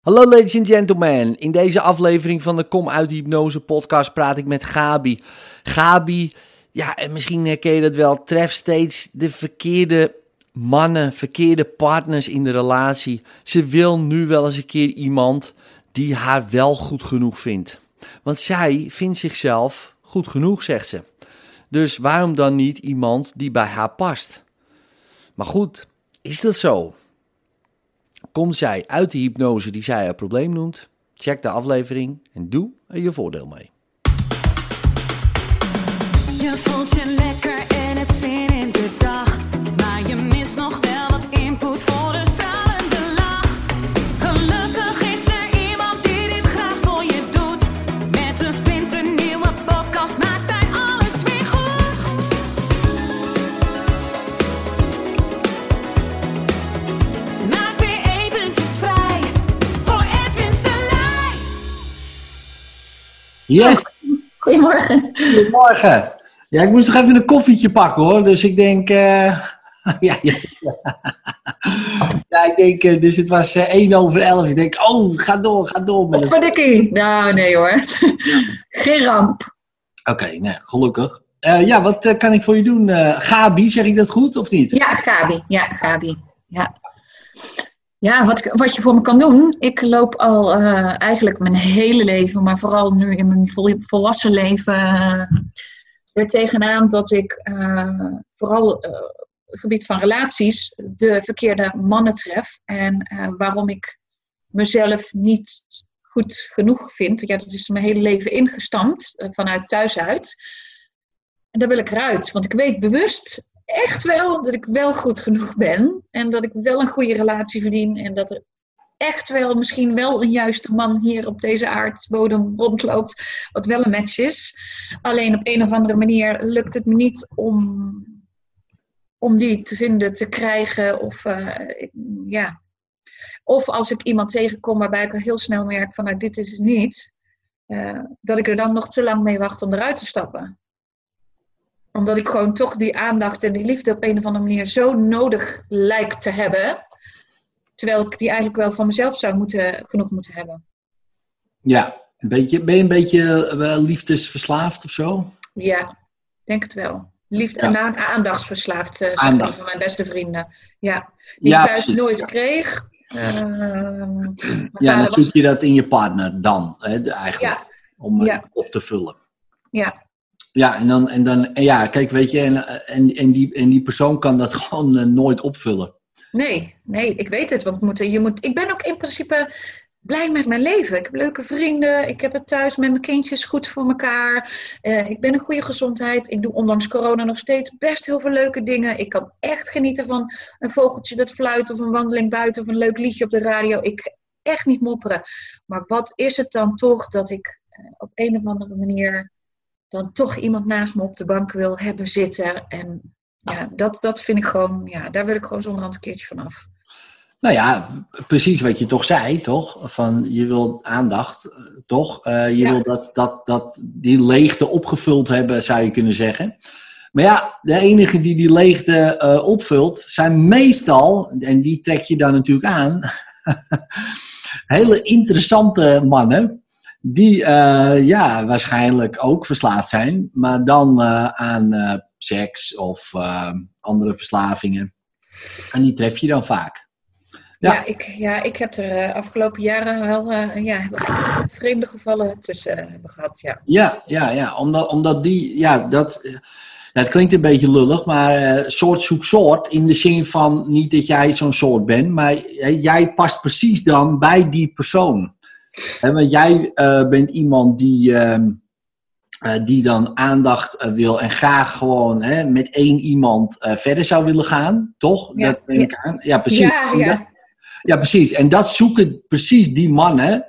Hallo ladies and gentlemen, in deze aflevering van de Kom uit Hypnose podcast praat ik met Gabi. Gabi, ja, en misschien herken je dat wel, treft steeds de verkeerde mannen, verkeerde partners in de relatie. Ze wil nu wel eens een keer iemand die haar wel goed genoeg vindt. Want zij vindt zichzelf goed genoeg, zegt ze. Dus waarom dan niet iemand die bij haar past? Maar goed, is dat zo? Komt zij uit de hypnose die zij haar probleem noemt? Check de aflevering en doe er je voordeel mee. Je lekker en het zin in de dag. Yes, Goedemorgen. goedemorgen. Ja, ik moest nog even een koffietje pakken hoor, dus ik denk... eh, ja, ja, ja. ik denk, eh, dus het was eh, 1 over 11. Ik denk, oh, ga door, ga door met Wat voor dikkie? Nou, nee hoor. Geen ramp. Oké, nee, gelukkig. Eh, ja, wat eh, kan ik voor je doen? Eh, Gabi, zeg ik dat goed of niet? Ja, Gabi. Ja, Gabi. Ja, ja wat, wat je voor me kan doen. Ik loop al eh, eigenlijk mijn hele leven, maar vooral nu in mijn vol, volwassen leven, eh, er tegenaan dat ik eh, vooral het gebied van relaties de verkeerde mannen tref. En waarom ik mezelf niet goed genoeg vind. Ja, dat is mijn hele leven ingestampt, vanuit thuis uit. En daar wil ik eruit, want ik weet bewust echt wel dat ik wel goed genoeg ben. En dat ik wel een goede relatie verdien. En dat er echt wel misschien wel een juiste man hier op deze aardbodem rondloopt. Wat wel een match is. Alleen op een of andere manier lukt het me niet om, om die te vinden, te krijgen. Of eh, ja. Of als ik iemand tegenkom waarbij ik al heel snel merk van nou, dit is het niet. eh, dat ik er dan nog te lang mee wacht om eruit te stappen omdat ik gewoon toch die aandacht en die liefde op een of andere manier zo nodig lijkt te hebben. Terwijl ik die eigenlijk wel van mezelf zou moeten, genoeg moeten hebben. Ja, een beetje, ben je een beetje eh, liefdesverslaafd of zo? Ja, ik denk het wel. Liefde Ja. en aan- aandachtsverslaafd, eh een Aandacht. van mijn beste vrienden. Ja, die Ja, ik thuis precies. nooit kreeg. Ja, vader dan zoek je dat in je partner dan, hè, eigenlijk, om eh, op te vullen. Ja, Ja, en dan, en dan en ja, kijk, weet je, en, en, en, die, en die persoon kan dat gewoon eh, nooit opvullen. nee, nee, ik weet het. Want je moet, ik ben ook in principe blij met mijn leven. Ik heb leuke vrienden. Ik heb het thuis met mijn kindjes goed voor elkaar. Eh, ik ben in goede gezondheid. Ik doe ondanks corona nog steeds best heel veel leuke dingen. Ik kan echt genieten van een vogeltje dat fluit of een wandeling buiten of een leuk liedje op de radio. Ik echt niet mopperen. Maar wat is het dan toch dat ik eh, op een of andere manier dan toch iemand naast me op de bank wil hebben zitten. En ja, dat, dat vind ik gewoon, ja, daar wil ik gewoon zonder hand een keertje van af. Nou ja, precies wat je toch zei, toch? Van je wil aandacht, eh, toch? Eh, je Ja. wil dat, dat, dat die leegte opgevuld hebben, zou je kunnen zeggen. Maar ja, de enige die die leegte eh, opvult, zijn meestal, en die trek je dan natuurlijk aan, hele interessante mannen. Die eh, ja, waarschijnlijk ook verslaafd zijn, maar dan eh, aan eh, seks of andere verslavingen. En die tref je dan vaak. Ja. Ja, ik, ja, ik heb er afgelopen jaren wel ja, vreemde gevallen tussen hebben gehad. Ja. Ja, ja, ja. Omdat, omdat die, ja, dat. Ja, het klinkt een beetje lullig, maar soort zoekt soort. In de zin van niet dat jij zo'n soort bent, maar jij past precies dan bij die persoon. Want jij eh, bent iemand die, ehm, eh, die dan aandacht eh, wil en graag gewoon hè, met één iemand verder zou willen gaan, toch? Ja, dat neem ik aan. Ja, precies. Ja, ja. Ja, precies. En dat zoeken precies die mannen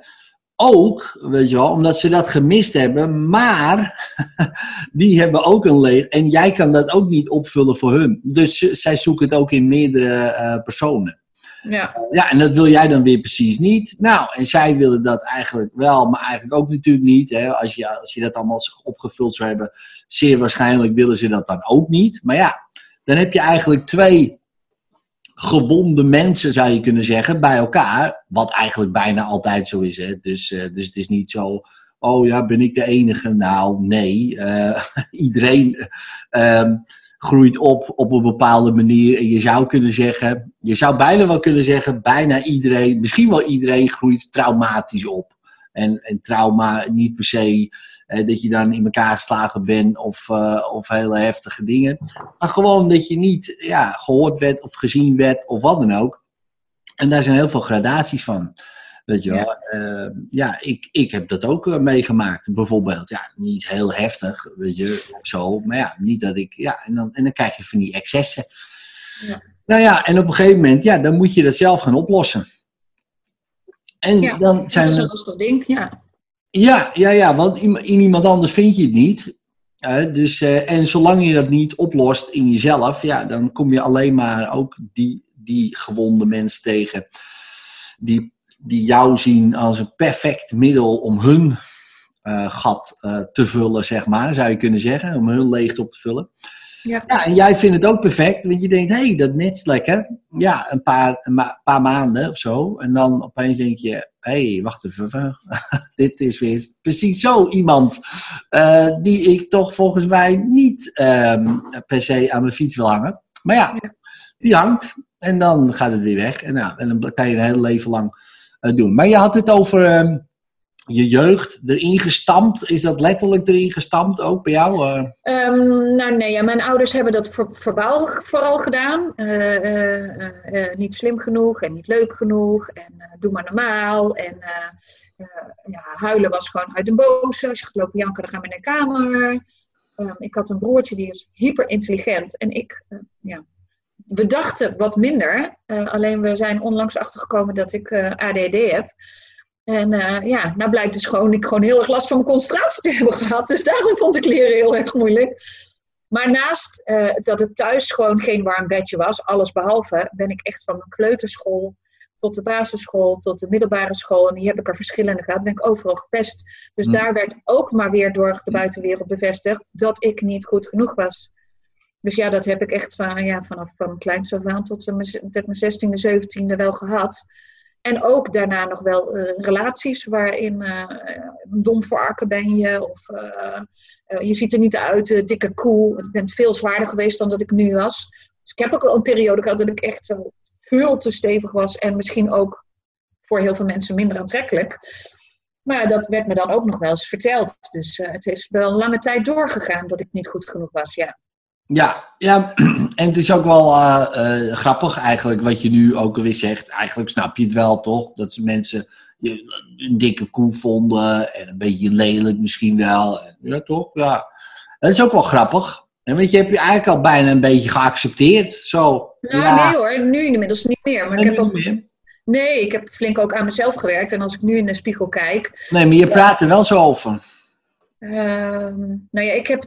ook, weet je wel, omdat ze dat gemist hebben. Maar die hebben ook een leeg. En jij kan dat ook niet opvullen voor hun. Dus zij zoeken het ook in meerdere personen. Ja. Ja, en dat wil jij dan weer precies niet. Nou, en zij willen dat eigenlijk wel, maar eigenlijk ook natuurlijk niet. Hè? Als, je, als je dat allemaal opgevuld zou hebben, zeer waarschijnlijk willen ze dat dan ook niet. Maar ja, dan heb je eigenlijk twee gewonde mensen, zou je kunnen zeggen, bij elkaar. Wat eigenlijk bijna altijd zo is. Hè? Dus, eh, dus het is niet zo, oh ja, ben ik de enige? Nou, nee. eh, iedereen ehm, groeit op op een bepaalde manier. En je zou kunnen zeggen, je zou bijna wel kunnen zeggen, bijna iedereen, misschien wel iedereen groeit traumatisch op. En, en trauma niet per se dat je dan in elkaar geslagen bent of, eh, of hele heftige dingen. Maar gewoon dat je niet ja, gehoord werd of gezien werd of wat dan ook. En daar zijn heel veel gradaties van. Weet je wel. Ja. Eh, ja, ik, ik heb dat ook eh, meegemaakt. Bijvoorbeeld, ja, niet heel heftig, weet je, of zo. Maar ja, niet dat ik, ja, en dan, en dan krijg je van die excessen. Ja. Nou ja, en op een gegeven moment, ja, dan moet je dat zelf gaan oplossen. En Ja, dan zijn Dat is een lastig ding, ja. ja, ja, ja, want in, in iemand anders vind je het niet. Dus, eh, en zolang je dat niet oplost in jezelf, ja, dan kom je alleen maar ook die, die gewonde mens tegen. Die, die jou zien als een perfect middel om hun eh, gat eh, te vullen, zeg maar, zou je kunnen zeggen. Om hun leegte op te vullen. Ja. Ja, en jij vindt het ook perfect, want je denkt, hé, hey, dat matcht lekker. Ja, een paar, een ma- paar maanden of zo. En dan opeens denk je, hé, hey, wacht even. Dit is weer precies zo iemand eh, die ik toch volgens mij niet ehm, per se aan mijn fiets wil hangen. Maar ja, die hangt en dan gaat het weer weg. En, nou, en dan kan je een hele leven lang doen. Maar je had het over ehm, je jeugd erin gestampt. Is dat letterlijk erin gestampt ook bij jou? eh? Ehm, nou nee, mijn ouders hebben dat vooral gedaan. Eh, eh, eh, eh, niet slim genoeg en niet leuk genoeg. En eh, doe maar normaal. En eh, eh, ja, huilen was gewoon uit de boze. Als je gaat lopen janken, dan gaan we naar de kamer. Ehm, ik had een broertje die is hyper intelligent. En ik, eh, ja, we dachten wat minder. Eh, alleen we zijn onlangs achtergekomen dat ik eh, ADD heb. En eh, ja, nou blijkt dus gewoon ik gewoon heel erg last van mijn concentratie te hebben gehad. Dus daarom vond ik leren heel erg moeilijk. Maar naast dat het thuis gewoon geen warm bedje was, alles behalve, ben ik echt van mijn kleuterschool tot de basisschool, tot de middelbare school. En die heb ik er verschillende gehad, ben ik overal gepest. Dus Hm. daar werd ook maar weer door de buitenwereld bevestigd dat ik niet goed genoeg was. Dus ja, dat heb ik echt van, ja, vanaf van kleins af aan tot, mijn- tot mijn 16e, 17e wel gehad. En ook daarna nog wel eh, relaties waarin een dom varken ben je. Of eh, je ziet er niet uit, dikke koe. Ik ben veel zwaarder geweest dan dat ik nu was. Dus ik heb ook een periode gehad dat ik echt wel veel te stevig was. En misschien ook voor heel veel mensen minder aantrekkelijk. Maar dat werd me dan ook nog wel eens verteld. Dus het is wel een lange tijd doorgegaan dat ik niet goed genoeg was. Ja, Ja, ja, en het is ook wel eh, eh, grappig eigenlijk wat je nu ook weer zegt. Eigenlijk snap je het wel, toch? Dat ze mensen je, een dikke koe vonden en een beetje lelijk misschien wel. Ja, toch? Ja. Dat is ook wel grappig. En weet je, heb je eigenlijk al bijna een beetje geaccepteerd. Zo. nou nee hoor, nu inmiddels niet meer. Maar ik heb ook, meer. nee, ik heb flink ook aan mezelf gewerkt. En als ik nu in de spiegel kijk, Nee, maar je praat er wel zo over. Ehm, nou ja, ik heb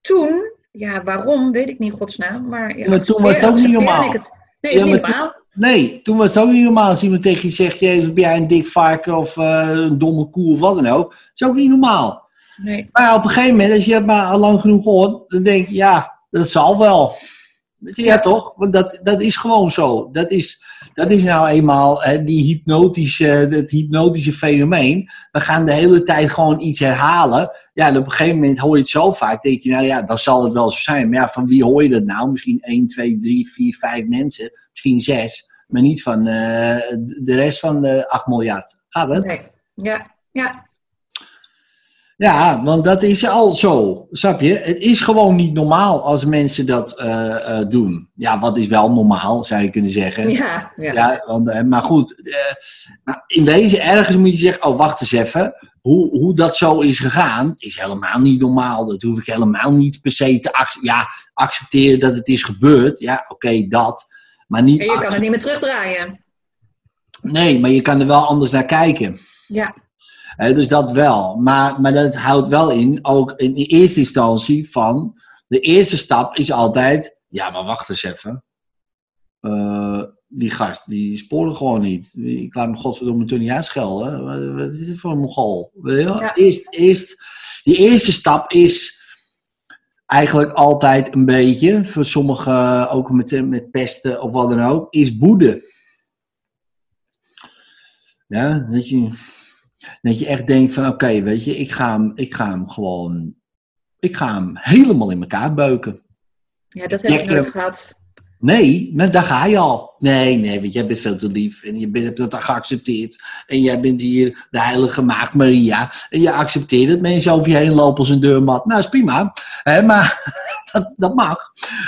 toen, ja, waarom weet ik niet, godsnaam. Maar, ja, Maar toen was het ook niet normaal. het. Nee, is Ja, niet normaal. Nee, toen was het ook niet normaal als iemand tegen je zegt: Jezus, ben jij een dik varken of eh, een domme koe of wat dan ook. Dat is ook niet normaal. Nee. Maar op een gegeven moment, als je het maar al lang genoeg hoort, dan denk je, ja, dat zal wel. Ja, toch? Want dat, dat is gewoon zo. Dat is, dat is nou eenmaal hè, die hypnotische, het hypnotische fenomeen. We gaan de hele tijd gewoon iets herhalen. Ja, op een gegeven moment hoor je het zo vaak. denk je, nou ja, dan zal het wel zo zijn. Maar ja, van wie hoor je dat nou? Misschien 1, 2, 3, 4, 5 mensen. Misschien 6. Maar niet van eh, de rest van de 8 miljard. Gaat het? nee. Ja, ja, Ja, want dat is al zo, snap je? Het is gewoon niet normaal als mensen dat eh, eh, doen. Ja, wat is wel normaal, zou je kunnen zeggen. ja, ja. Ja, want, eh, maar goed, in wezen ergens moet je zeggen, oh wacht eens even. Hoe, hoe dat zo is gegaan, is helemaal niet normaal. Dat hoef ik helemaal niet per se te accepteren. Ja, accepteren dat het is gebeurd. Ja, oké, dat. Maar niet En je kan het niet meer terugdraaien. Nee, maar je kan er wel anders naar kijken. Ja, Dus dat wel. Maar, maar dat houdt wel in, ook in eerste instantie van... De eerste stap is altijd... Ja, maar wacht eens even. Eh, die gast, die spoorde gewoon niet. Ik laat me godverdomme toen niet uitschelden. Wat, wat is dit voor een? Weet wel? Ja. Eerst, eerst, die eerste stap is... eigenlijk altijd een beetje, voor sommigen ook met, met pesten of wat dan ook, is woede. Ja, dat je, dat je echt denkt van oké, weet je, ik ga, hem, ik ga hem gewoon, ik ga hem helemaal in elkaar beuken. Ja, dat heb ik nooit gehad. Nee, maar daar ga je al. Nee, nee, want jij bent veel te lief en je bent, hebt dat geaccepteerd. En jij bent hier de heilige maagd Maria. En je accepteert dat mensen over je heen lopen als een deurmat. Nou, is prima. Hè, maar dat, dat mag.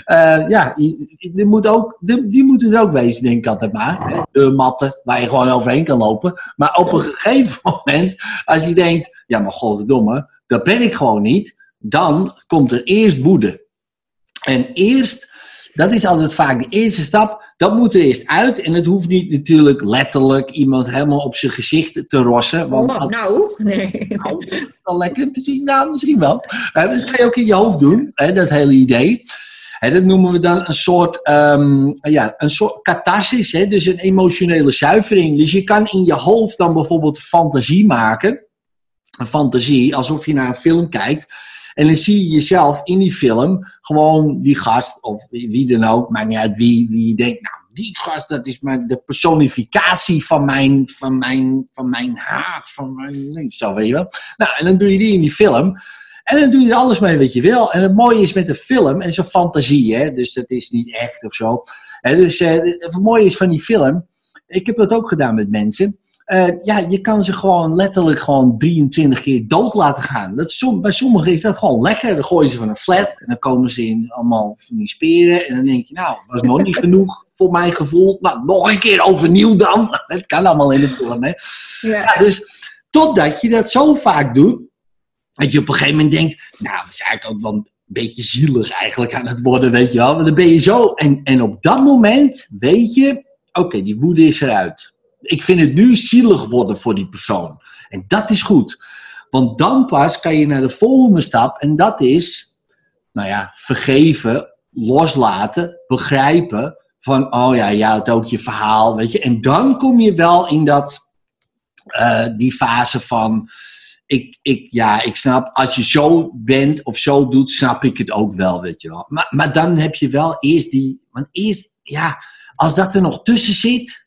Eh, ja, die, moet ook, die, moeten er ook wezen, denk ik altijd maar. Hè, Deurmatten waar je gewoon overheen kan lopen. Maar op een gegeven moment, als je denkt... Ja, maar godverdomme, dat ben ik gewoon niet. Dan komt er eerst woede. En eerst, dat is altijd vaak de eerste stap, dat moet er eerst uit. En het hoeft niet natuurlijk letterlijk iemand helemaal op zijn gezicht te rossen. Want Oh, nou, nee. nou, dat is wel lekker, misschien, nou, misschien wel. Dat kan je ook in je hoofd doen, hè, dat hele idee. Dat noemen we dan een soort, ehm, ja, een soort catharsis, hè, dus een emotionele zuivering. Dus je kan in je hoofd dan bijvoorbeeld fantasie maken. Een fantasie, alsof je naar een film kijkt. En dan zie je jezelf in die film gewoon die gast, of wie dan ook, maakt niet uit wie, wie denkt, nou, die gast, dat is maar de personificatie van mijn, van mijn, van mijn haat, van mijn, zo weet je wel. Nou, en dan doe je die in die film. En dan doe je er alles mee wat je wil. En het mooie is met de film, en zo'n fantasie, hè, dus dat is niet echt of zo. Hè, dus eh, het mooie is van die film, ik heb dat ook gedaan met mensen. Eh, ja, je kan ze gewoon letterlijk gewoon 23 keer dood laten gaan. Dat som, bij sommigen is dat gewoon lekker. Dan gooien ze van een flat en dan komen ze in allemaal van die speren. En dan denk je, nou, dat was nog niet genoeg voor mijn gevoel. Nou, nog een keer overnieuw dan. Het kan allemaal in de film, hè. Ja. Ja, dus totdat je dat zo vaak doet, dat je op een gegeven moment denkt, nou, dat is eigenlijk ook wel een beetje zielig eigenlijk aan het worden, weet je wel. Want dan ben je zo, en, en op dat moment weet je, oké, die woede is eruit. Ik vind het nu zielig worden voor die persoon. En dat is goed. Want dan pas kan je naar de volgende stap, en dat is, nou ja, vergeven, loslaten, begrijpen. Van, oh ja, je had ook je verhaal, weet je. En dan kom je wel in dat, eh, die fase van, ik, ik, ja, ik snap, als je zo bent of zo doet, snap ik het ook wel, weet je wel. Maar, maar dan heb je wel eerst die, want eerst, ja, als dat er nog tussen zit,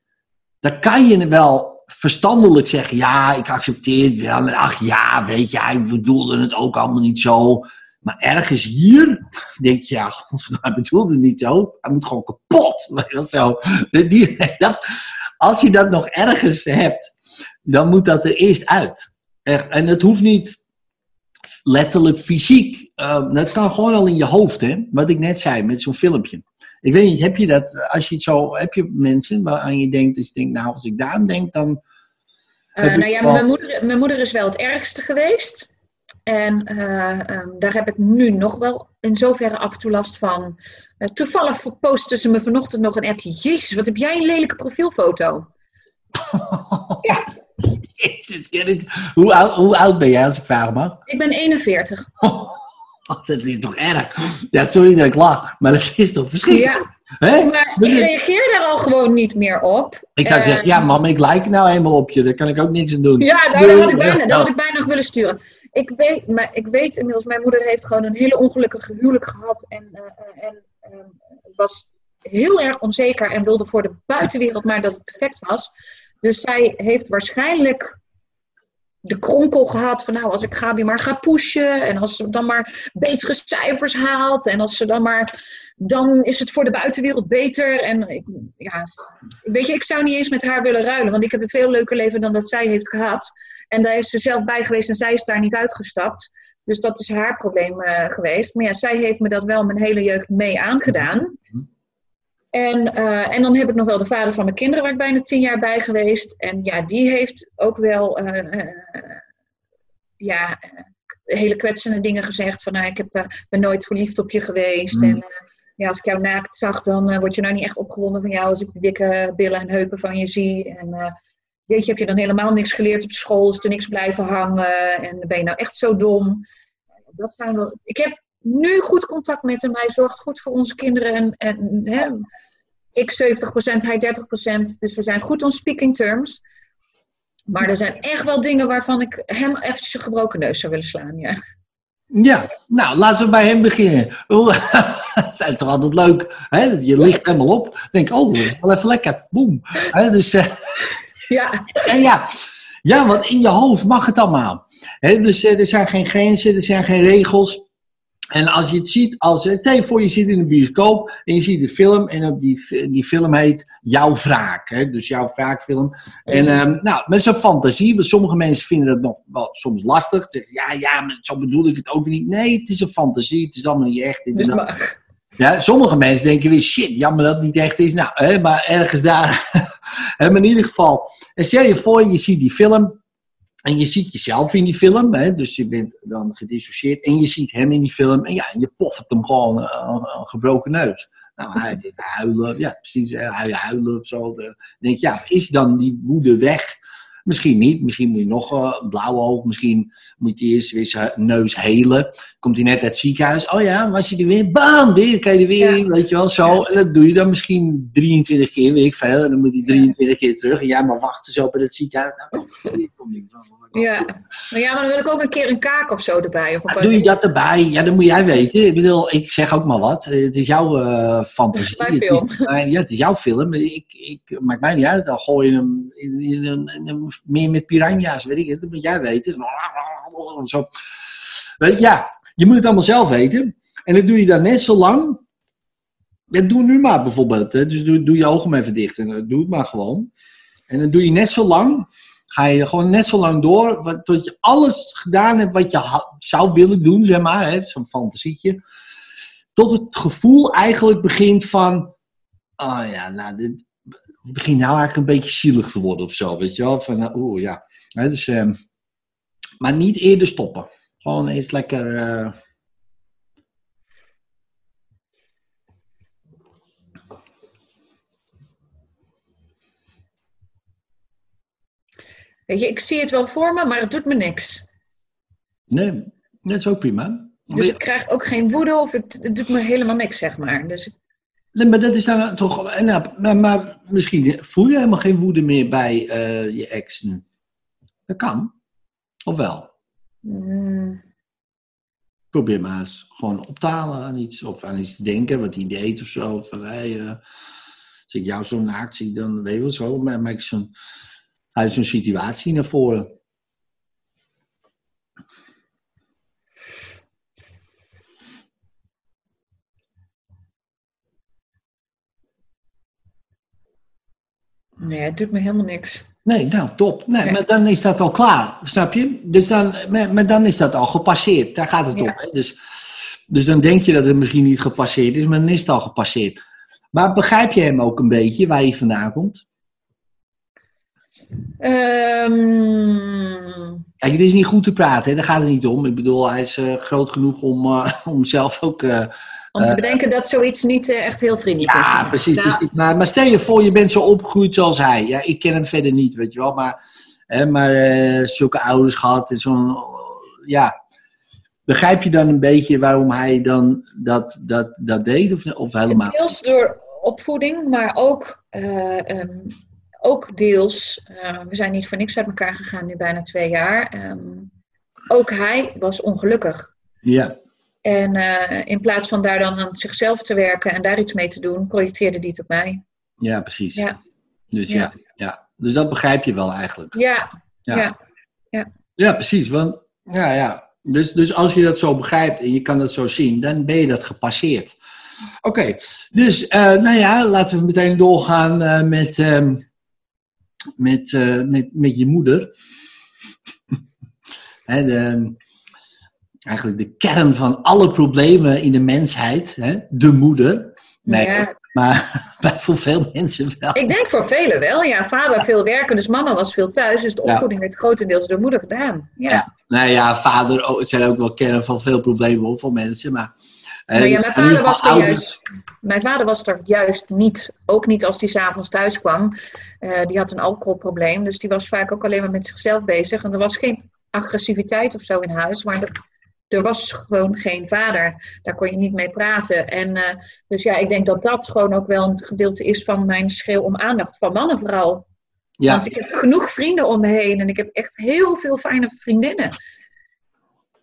dan kan je wel verstandelijk zeggen, ja, ik accepteer het wel. Ach ja, weet je, hij bedoelde het ook allemaal niet zo. Maar ergens hier denk je, ja, hij bedoelde het niet zo. Hij moet gewoon kapot. Zo. Die, dat, als je dat nog ergens hebt, dan moet dat er eerst uit. Echt. En het hoeft niet letterlijk fysiek. Uh, dat kan gewoon al in je hoofd, hè? Wat ik net zei met zo'n filmpje. Ik weet niet, heb je dat, als je het zo, heb je mensen waaraan je denkt, dus je denkt, nou, als ik daar aan denk, dan. Eh, nou ja, wel- mijn moeder, mijn moeder is wel het ergste geweest. En eh, ehm, daar heb ik nu nog wel in zoverre af en toe last van. Eh, toevallig postte ze me vanochtend nog een appje. Jezus, wat heb jij een lelijke profielfoto. Ja. Jezus, hoe, oud, hoe oud ben jij, als ik vragen mag? Ik ben 41. dat is toch erg? Ja, sorry dat ik lach, maar dat is toch verschrikkelijk? Ja, Hè? maar ik reageer daar al gewoon niet meer op. Ik zou zeggen, ja, mam, ik like nou helemaal op je, daar kan ik ook niks aan doen. Ja, nou, dat had ik bijna, dat had ik bijna nog willen sturen. Ik weet, maar ik weet inmiddels, mijn moeder heeft gewoon een hele ongelukkige huwelijk gehad. En, eh, eh, en ehm, was heel erg onzeker en wilde voor de buitenwereld maar dat het perfect was. Dus zij heeft waarschijnlijk de kronkel gehad van nou, als ik Gabi maar ga pushen en als ze dan maar betere cijfers haalt en als ze dan maar, dan is het voor de buitenwereld beter. En ik, ja, weet je, ik zou niet eens met haar willen ruilen, want ik heb een veel leuker leven dan dat zij heeft gehad. En daar is ze zelf bij geweest en zij is daar niet uitgestapt. Dus dat is haar probleem eh, geweest. Maar ja, zij heeft me dat wel mijn hele jeugd mee aangedaan. En, eh, en dan heb ik nog wel de vader van mijn kinderen, waar ik bijna tien jaar bij geweest. En ja, die heeft ook wel eh, eh, ja, hele kwetsende dingen gezegd. Van nou, ik heb, ben nooit verliefd op je geweest. Mm. En ja, als ik jou naakt zag, dan word je nou niet echt opgewonden van jou als ik de dikke billen en heupen van je zie. En weet je, heb je dan helemaal niks geleerd op school, is er niks blijven hangen. En ben je nou echt zo dom? Dat zijn wel. Ik heb nu goed contact met hem. Hij zorgt goed voor onze kinderen. En, en hè, ik 70%, hij 30%. Dus we zijn goed on speaking terms. Maar er zijn echt wel dingen waarvan ik hem eventjes een gebroken neus zou willen slaan. Ja. Ja, nou, laten we bij hem beginnen. Het is toch altijd leuk, hè? Je ligt helemaal op. Denk oh, dat is wel even lekker. Boem. Hè, dus, eh, Ja, en ja, ja, want in je hoofd mag het allemaal. Dus eh, er zijn geen grenzen, er zijn geen regels. En als je het ziet, als, stel je voor je zit in een bioscoop en je ziet een film en op die, die film heet Jouw Wraak. Hè? Dus Jouw Wraakfilm. En ehm, nou, met zo'n fantasie, want sommige mensen vinden dat nog wel soms lastig. Ze zeggen, ja, ja, maar zo bedoel ik het ook niet. Nee, het is een fantasie, het is allemaal niet echt. inderdaad. Ja, sommige mensen denken weer, shit, jammer dat het niet echt is. Nou, hè, maar ergens daar. Maar in ieder geval, en stel je voor, je ziet die film. En je ziet jezelf in die film. Hè, dus je bent dan gedissocieerd. En je ziet hem in die film. En ja, je poffert hem gewoon eh, een, gebroken neus. Nou, hij huilen. Ja, precies. hè, Hij huilen of zo. Dan denk je, ja, is dan die woede weg? Misschien niet. Misschien moet je nog eh, een blauw oog. Misschien moet hij eerst weer zijn neus helen. Komt hij net uit het ziekenhuis. Oh ja, was hij er weer? Bam, weer kan je er weer Ja. in. Weet je wel, zo. En dat doe je dan misschien 23 keer, weet ik veel. En dan moet hij 23 keer terug. En jij maar wachten zo bij het ziekenhuis. Nou, kom, kom, kom. Ja. Maar ja, maar dan wil ik ook een keer een kaak of zo erbij. Of een doe je dat erbij? Ja, dat moet jij weten. Ik bedoel, ik zeg ook maar wat. Het is jouw eh, fantasie. Het is film. mijn- ja, het is jouw film. Ik, ik, maakt mij niet uit. Dan gooi je hem in, in, meer met piranha's, weet ik het. Dat moet jij weten. Zo. Ja, je moet het allemaal zelf weten. En dat doe je dan net zo lang. Ja, doe nu maar bijvoorbeeld. Hè. Dus doe, doe je ogen maar even dicht. En eh, doe het maar gewoon. En dan doe je net zo lang. Ga je gewoon net zo lang door. wat- Tot je alles gedaan hebt wat je zou willen doen, zeg maar. Zo'n fantasietje. Tot het gevoel eigenlijk begint van. Oh ja, nou, dit begint nou eigenlijk een beetje zielig te worden of zo. Weet je wel? Van, nou, oeh, ja. Dus, ehm, maar niet eerder stoppen. Gewoon eens lekker. eh, Weet je, ik zie het wel voor me, maar het doet me niks. nee, dat is ook prima. Dus ik krijg ook geen woede of het, het doet me helemaal niks, zeg maar. Dus Nee, maar dat is dan toch. en nou, maar, maar misschien voel je helemaal geen woede meer bij eh, je ex nu. Dat kan. Of wel? mm, Probeer maar eens gewoon op te halen aan iets. Of aan iets te denken, wat hij deed of zo. Van, hey, eh, als ik jou zo naakt zie, dan weet je wel zo. Maar maak ik zo'n, uit zo'n situatie naar voren. nee, het doet me helemaal niks. Nee, nou, top. Nee, maar dan is dat al klaar, snap je? Dus dan, maar, maar dan is dat al gepasseerd. Daar gaat het Ja. om. Hè? Dus, dus dan denk je dat het misschien niet gepasseerd is, maar dan is het al gepasseerd. Maar begrijp je hem ook een beetje waar hij vandaan komt? Ehm, Kijk, het is niet goed te praten, hè? daar gaat het niet om. Ik bedoel, hij is eh, groot genoeg om, eh, om zelf ook. eh, om te bedenken dat zoiets niet echt heel vriendelijk is. ja, precies. Ja, precies. Maar, maar stel je voor, je bent zo opgegroeid zoals hij. Ja, ik ken hem verder niet, weet je wel. Maar, hè, maar zulke ouders gehad en zo'n. ja. Begrijp je dan een beetje waarom hij dan dat, dat, dat deed? Of, of helemaal? Deels door opvoeding, maar ook, ehm, ook deels, eh, we zijn niet voor niks uit elkaar gegaan nu bijna twee jaar. Ehm, ook hij was ongelukkig. Ja, En eh, in plaats van daar dan aan zichzelf te werken en daar iets mee te doen, projecteerde hij het op mij. ja, precies. Ja. Dus ja. Ja. Ja, Dus dat begrijp je wel eigenlijk. Ja, Ja. ja. Ja, precies. Want, ja, ja. Dus, dus als je dat zo begrijpt en je kan dat zo zien, dan ben je dat gepasseerd. Oké, dus eh, nou ja, laten we meteen doorgaan met, ehm, met, eh, met, met je moeder. De, eigenlijk de kern van alle problemen in de mensheid, hè, de moeder. Nee, Ja. maar voor veel mensen wel. Ik denk voor velen wel. Ja, vader veel werken, dus mama was veel thuis. Dus de Ja. opvoeding werd grotendeels door moeder gedaan. Ja. Ja. Nou ja, vader, zijn ook wel kern van veel problemen hoor, voor mensen. Maar, Maar ja, mijn vader was er juist. Mijn vader was er juist niet. Ook niet als hij s'avonds thuis kwam. Eh, die had een alcoholprobleem. Dus die was vaak ook alleen maar met zichzelf bezig. En er was geen agressiviteit of zo in huis. Maar er, er was gewoon geen vader. Daar kon je niet mee praten. En eh, dus ja, ik denk dat dat gewoon ook wel een gedeelte is van mijn schreeuw om aandacht. Van mannen vooral. Ja, Want ik heb genoeg vrienden om me heen. En ik heb echt heel veel fijne vriendinnen.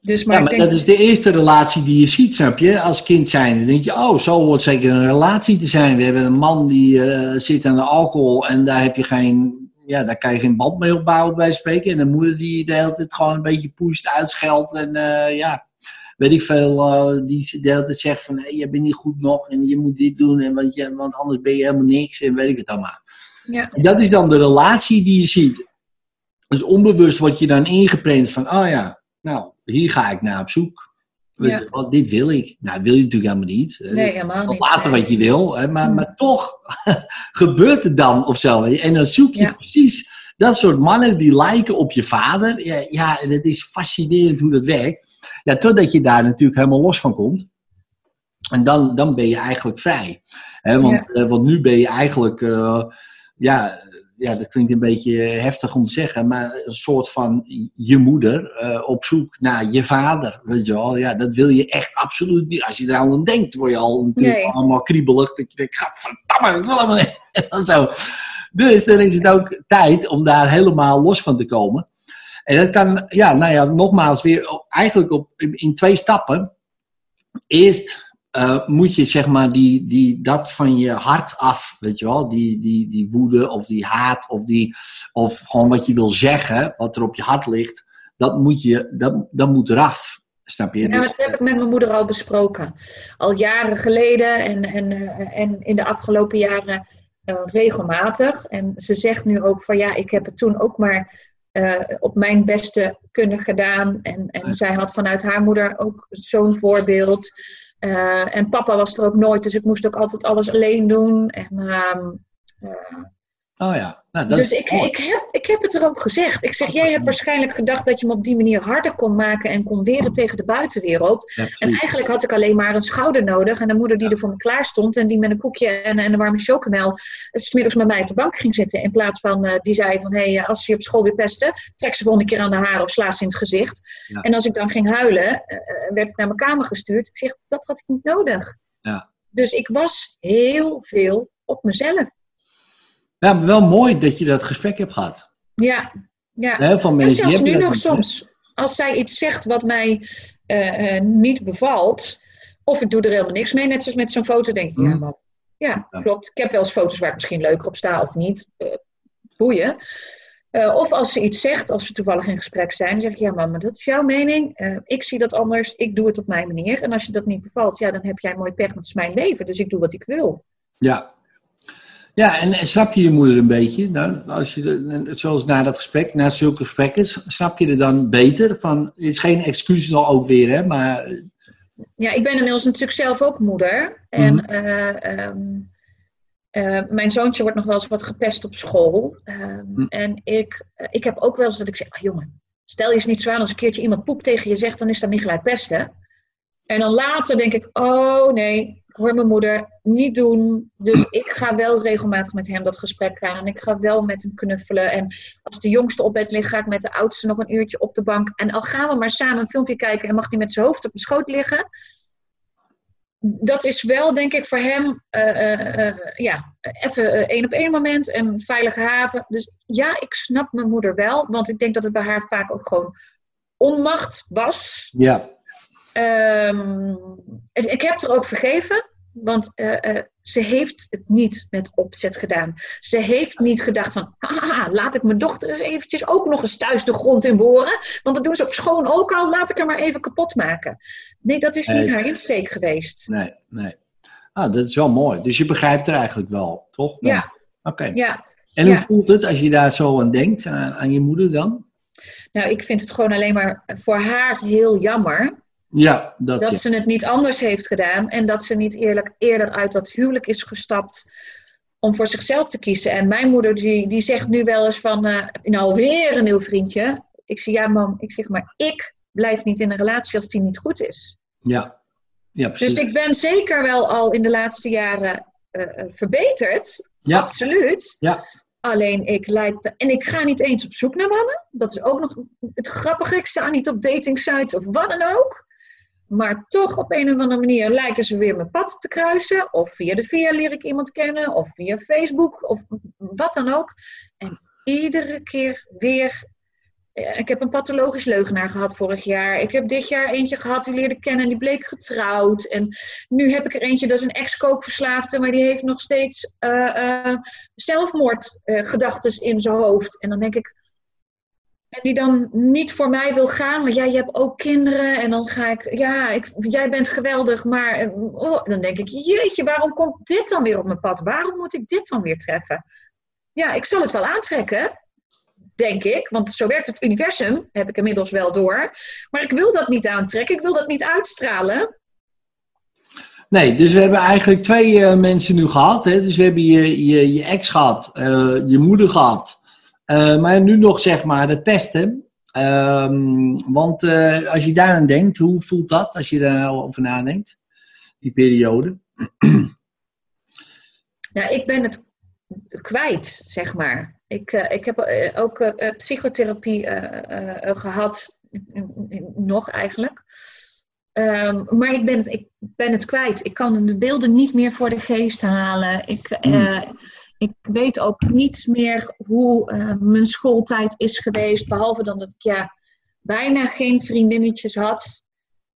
Dus, maar Ja, maar denk, dat is de eerste relatie die je ziet, snap je? Als kind zijn. Dan denk je, oh, zo hoort zeker een relatie te zijn. We hebben een man die eh, zit aan de alcohol en daar heb je geen... Ja, daar kan je geen band mee opbouwen bij spreken. En de moeder die de hele tijd gewoon een beetje pusht, uitscheldt. En eh, ja, weet ik veel, eh, die de hele tijd zegt van... Hey, je bent niet goed nog en je moet dit doen. En want, je, want anders ben je helemaal niks en weet ik het allemaal. ja, En dat is dan de relatie die je ziet. Dus onbewust word je dan ingeprent van, oh ja, nou, hier ga ik naar op zoek. Weet je dit wil ik. Nou, dat wil je natuurlijk helemaal niet. Eh, nee, helemaal Het niet. laatste wat je wil. Hè, maar, Mm. maar toch gebeurt het dan of zo. En dan zoek je precies dat soort mannen die lijken op je vader. Ja, ja, en het is fascinerend hoe dat werkt. Ja, totdat je daar natuurlijk helemaal los van komt. En dan, dan ben je eigenlijk vrij. Hè, want, Ja. eh, want nu ben je eigenlijk, eh, ja, ja, dat klinkt een beetje heftig om te zeggen, maar een soort van je moeder eh, op zoek naar je vader. Weet je wel, ja, dat wil je echt absoluut niet. Als je daar aan denkt, word je al natuurlijk Nee. allemaal kriebelig. Dat je denkt, gadverdamme, ik wil helemaal niet. Zo. Dus dan is het ook tijd om daar helemaal los van te komen. En dat kan, ja, nou ja, nogmaals weer eigenlijk op, in twee stappen. Eerst eh, moet je zeg maar die, die, dat van je hart af, weet je wel, die, die, die woede of die haat of, die, of gewoon wat je wil zeggen, wat er op je hart ligt, dat moet, je, dat, dat moet eraf. Snap je? Ja, Dat- heb ik met mijn moeder al besproken. Al jaren geleden en, en, eh, en in de afgelopen jaren eh, regelmatig. En ze zegt nu ook van ja, ik heb het toen ook maar op mijn beste kunnen gedaan. En, en zij had vanuit haar moeder ook zo'n voorbeeld. Eh, en papa was er ook nooit, dus ik moest ook altijd alles alleen doen. En, ehm, eh, oh ja, nou, dat dus is ik, ik, heb, ik heb het er ook gezegd. Ik zeg, jij hebt waarschijnlijk gedacht dat je hem op die manier harder kon maken en kon weren tegen de buitenwereld. Ja, En eigenlijk had ik alleen maar een schouder nodig en een moeder die er voor me klaar stond en die met een koekje en, en een warme chocomel eh, smiddags met mij op de bank ging zitten. In plaats van eh, die zei van, hé, hey, als ze je op school weer pesten, trek ze volgende keer aan de haren of sla ze in het gezicht. Ja. En als ik dan ging huilen, eh, eh, werd ik naar mijn kamer gestuurd. Ik zeg, dat had ik niet nodig. Ja. Dus ik was heel veel op mezelf. Ja, maar wel mooi dat je dat gesprek hebt gehad. Ja, ja. Van En mensen die zelfs nu nog soms. Als zij iets zegt wat mij eh, eh, niet bevalt, of ik doe er helemaal niks mee, net zoals met zo'n foto, denk ik, ja, Mm. man. Ja, Ja. klopt. Ik heb wel eens foto's waar ik misschien leuker op sta of niet. eh boeien. Of als ze iets zegt, als we toevallig in gesprek zijn, dan zeg ik, ja, maar, maar dat is jouw mening. Ik zie dat anders. Ik doe het op mijn manier. En als je dat niet bevalt, ja, dan heb jij mooi pech, want het is mijn leven. Dus ik doe wat ik wil. Ja. Ja, en, en snap je je moeder een beetje? Nou, als je, zoals na dat gesprek, na zulke gesprekken, snap je er dan beter? Van, het is geen excuus nog ook weer, hè? Maar eh, Ja, ik ben inmiddels natuurlijk zelf ook moeder. En Mhm. eh, ehm, eh, mijn zoontje wordt nog wel eens wat gepest op school. Ehm, Hm. En ik, ik heb ook wel eens dat ik zeg, ah, jongen, stel je eens niet zo aan als een keertje iemand poep tegen je zegt, dan is dat niet gelijk pesten. En dan later denk ik, oh nee, hoor mijn moeder niet doen. Dus ik ga wel regelmatig met hem dat gesprek aan. En ik ga wel met hem knuffelen. En als de jongste op bed ligt, ga ik met de oudste nog een uurtje op de bank. En al gaan we maar samen een filmpje kijken en mag hij met zijn hoofd op mijn schoot liggen. Dat is wel, denk ik, voor hem eh, eh, eh, ja, even één op één moment en veilige haven. Dus ja, ik snap mijn moeder wel. Want ik denk dat het bij haar vaak ook gewoon onmacht was. ja. Ehm, ik heb er ook vergeven, want eh, eh, ze heeft het niet met opzet gedaan. Ze heeft niet gedacht van, haha, laat ik mijn dochter eens eventjes ook nog eens thuis de grond in boren. Want dat doen ze op school ook al, laat ik haar maar even kapot maken. Nee, dat is niet Nee. haar insteek geweest. Nee, nee. Ah, dat is wel mooi. Dus je begrijpt er eigenlijk wel, toch? Dan? Ja, Oké. ja. En hoe ja. voelt het als je daar zo aan denkt, aan, aan je moeder dan? Nou, ik vind het gewoon alleen maar voor haar heel jammer Ja, dat, dat ja. ze het niet anders heeft gedaan en dat ze niet eerlijk eerder uit dat huwelijk is gestapt om voor zichzelf te kiezen. En mijn moeder die, die zegt nu wel eens van, eh, heb je nou weer een nieuw vriendje? Ik zeg, ja mam, ik zeg maar, ik blijf niet in een relatie als die niet goed is. Ja, ja precies. Dus ik ben zeker wel al in de laatste jaren eh, eh, verbeterd, ja, absoluut. ja, Alleen ik lijk te- en ik ga niet eens op zoek naar mannen. Dat is ook nog het grappige. Ik sta niet op dating sites of wat dan ook. Maar toch op een of andere manier lijken ze weer mijn pad te kruisen. Of via de via leer ik iemand kennen. Of via Facebook. Of wat dan ook. En iedere keer weer eh, ik heb een pathologisch leugenaar gehad vorig jaar. Ik heb dit jaar eentje gehad die leerde kennen en die bleek getrouwd. En nu heb ik er eentje, dat is een ex-kookverslaafde, maar die heeft nog steeds eh, zelfmoordgedachten in zijn hoofd. En dan denk ik, die dan niet voor mij wil gaan, maar ja, je hebt ook kinderen. En dan ga ik, ja, ik, jij bent geweldig, maar eh, oh, dan denk ik, jeetje, waarom komt dit dan weer op mijn pad? Waarom moet ik dit dan weer treffen? Ja, ik zal het wel aantrekken, denk ik. Want zo werkt het universum, heb ik inmiddels wel door. Maar ik wil dat niet aantrekken, ik wil dat niet uitstralen. Nee, dus we hebben eigenlijk twee eh, mensen nu gehad. Hè? Dus we hebben je, je, je ex gehad, eh, je moeder gehad. Eh, maar nu nog zeg maar het pesten. Ehm, want eh, als je daar aan denkt, hoe voelt dat als je daarover nadenkt? Die periode. Ja, ik ben het kwijt, zeg maar. Ik, eh, ik heb ook psychotherapie eh, eh, gehad, nog eigenlijk. Ehm, maar ik ben, het, ik ben het kwijt. Ik kan de beelden niet meer voor de geest halen. Ik, eh, ik weet ook niet meer hoe eh, mijn schooltijd is geweest. Behalve dan dat ik ja, bijna geen vriendinnetjes had.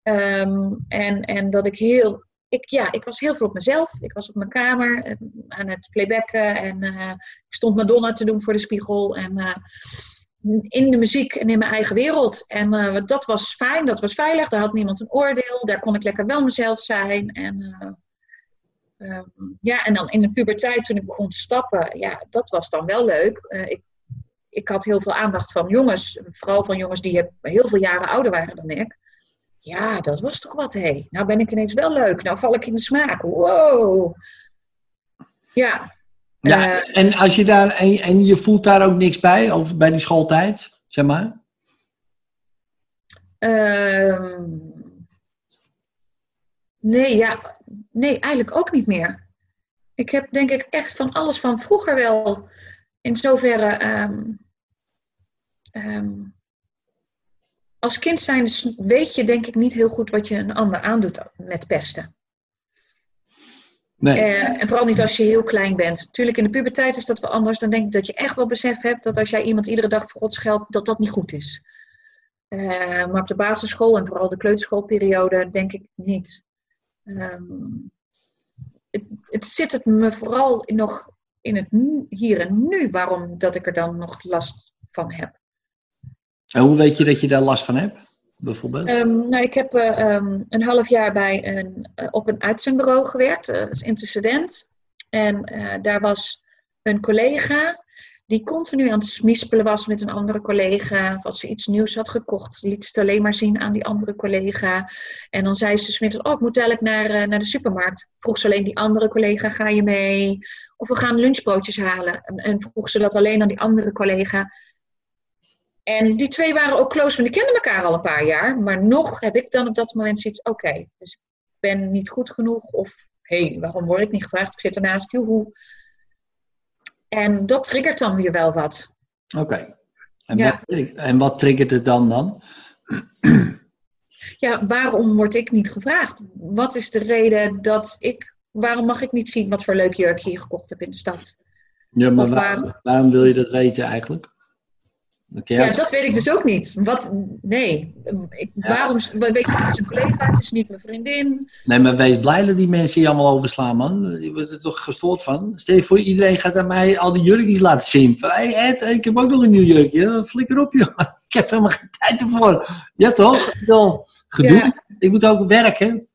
Ehm, en, en dat ik heel. Ik, ja, ik was heel veel op mezelf. Ik was op mijn kamer eh, aan het playbacken. En eh, ik stond Madonna te doen voor de spiegel. En eh, in de muziek en in mijn eigen wereld. En dat was fijn, dat was veilig. Daar had niemand een oordeel. Daar kon ik lekker wel mezelf zijn. En, ehm, ja, en dan in de puberteit, toen ik begon te stappen, ja, dat was dan wel leuk. Eh, ik, ik had heel veel aandacht van jongens, vooral van jongens die heel veel jaren ouder waren dan ik. Ja, dat was toch wat, hé. Nou ben ik ineens wel leuk. Nou val ik in de smaak. Wow. Ja. Ja, Eh, en als je daar en, en je voelt daar ook niks bij, of bij die schooltijd, zeg maar. Ehm, nee, ja, nee, eigenlijk ook niet meer. Ik heb denk ik echt van alles van vroeger wel in zoverre. ehm, ehm, als kind zijn weet je denk ik niet heel goed wat je een ander aandoet met pesten. Nee. Eh, en vooral niet als je heel klein bent. Tuurlijk, in de puberteit is dat wel anders. Dan denk ik dat je echt wel besef hebt dat als jij iemand iedere dag voor God scheldt, dat dat niet goed is. Eh, maar op de basisschool en vooral de kleuterschoolperiode denk ik niet. Ehm, het, het zit het me vooral in nog in het nu- hier en nu waarom dat ik er dan nog last van heb. En hoe weet je dat je daar last van hebt, bijvoorbeeld? Ehm, nou, ik heb eh, ehm, een half jaar bij een, eh, op een uitzendbureau gewerkt, eh, als intercedent. En daar was een collega die continu aan het smispelen was met een andere collega. Of als ze iets nieuws had gekocht, liet ze het alleen maar zien aan die andere collega. En dan zei ze smiddags, oh, ik moet dadelijk naar, eh, naar de supermarkt. Vroeg ze alleen die andere collega, ga je mee? Of we gaan lunchbroodjes halen. En, vroeg ze dat alleen aan die andere collega. En die twee waren ook close, want die kenden elkaar al een paar jaar. Maar nog heb ik dan op dat moment zoiets, oké, dus ik ben niet goed genoeg. Of, hé, hey, waarom word ik niet gevraagd? Ik zit ernaast, joehoe. En dat triggert dan weer wel wat. Oké. En, ja. en wat triggert het dan dan? Ja, waarom word ik niet gevraagd? Wat is de reden dat ik... Waarom mag ik niet zien wat voor leuk jurk je hier gekocht hebt in de stad? Ja, maar waar- waarom wil je dat weten eigenlijk? Ja, dat weet ik dus ook niet. Wat, nee, ik, waarom... Weet je, het is een collega, het is niet mijn vriendin. Nee, maar wees blij dat die mensen je allemaal overslaan, man. Die worden er toch gestoord van. Stel je voor, iedereen gaat aan mij al die jurkjes laten zien. Hey Ed, ik heb ook nog een nieuw jurkje. Flikker op, joh. Ik heb helemaal geen tijd ervoor. Ja, toch? Gedoe. Ja. Ik moet ook werken.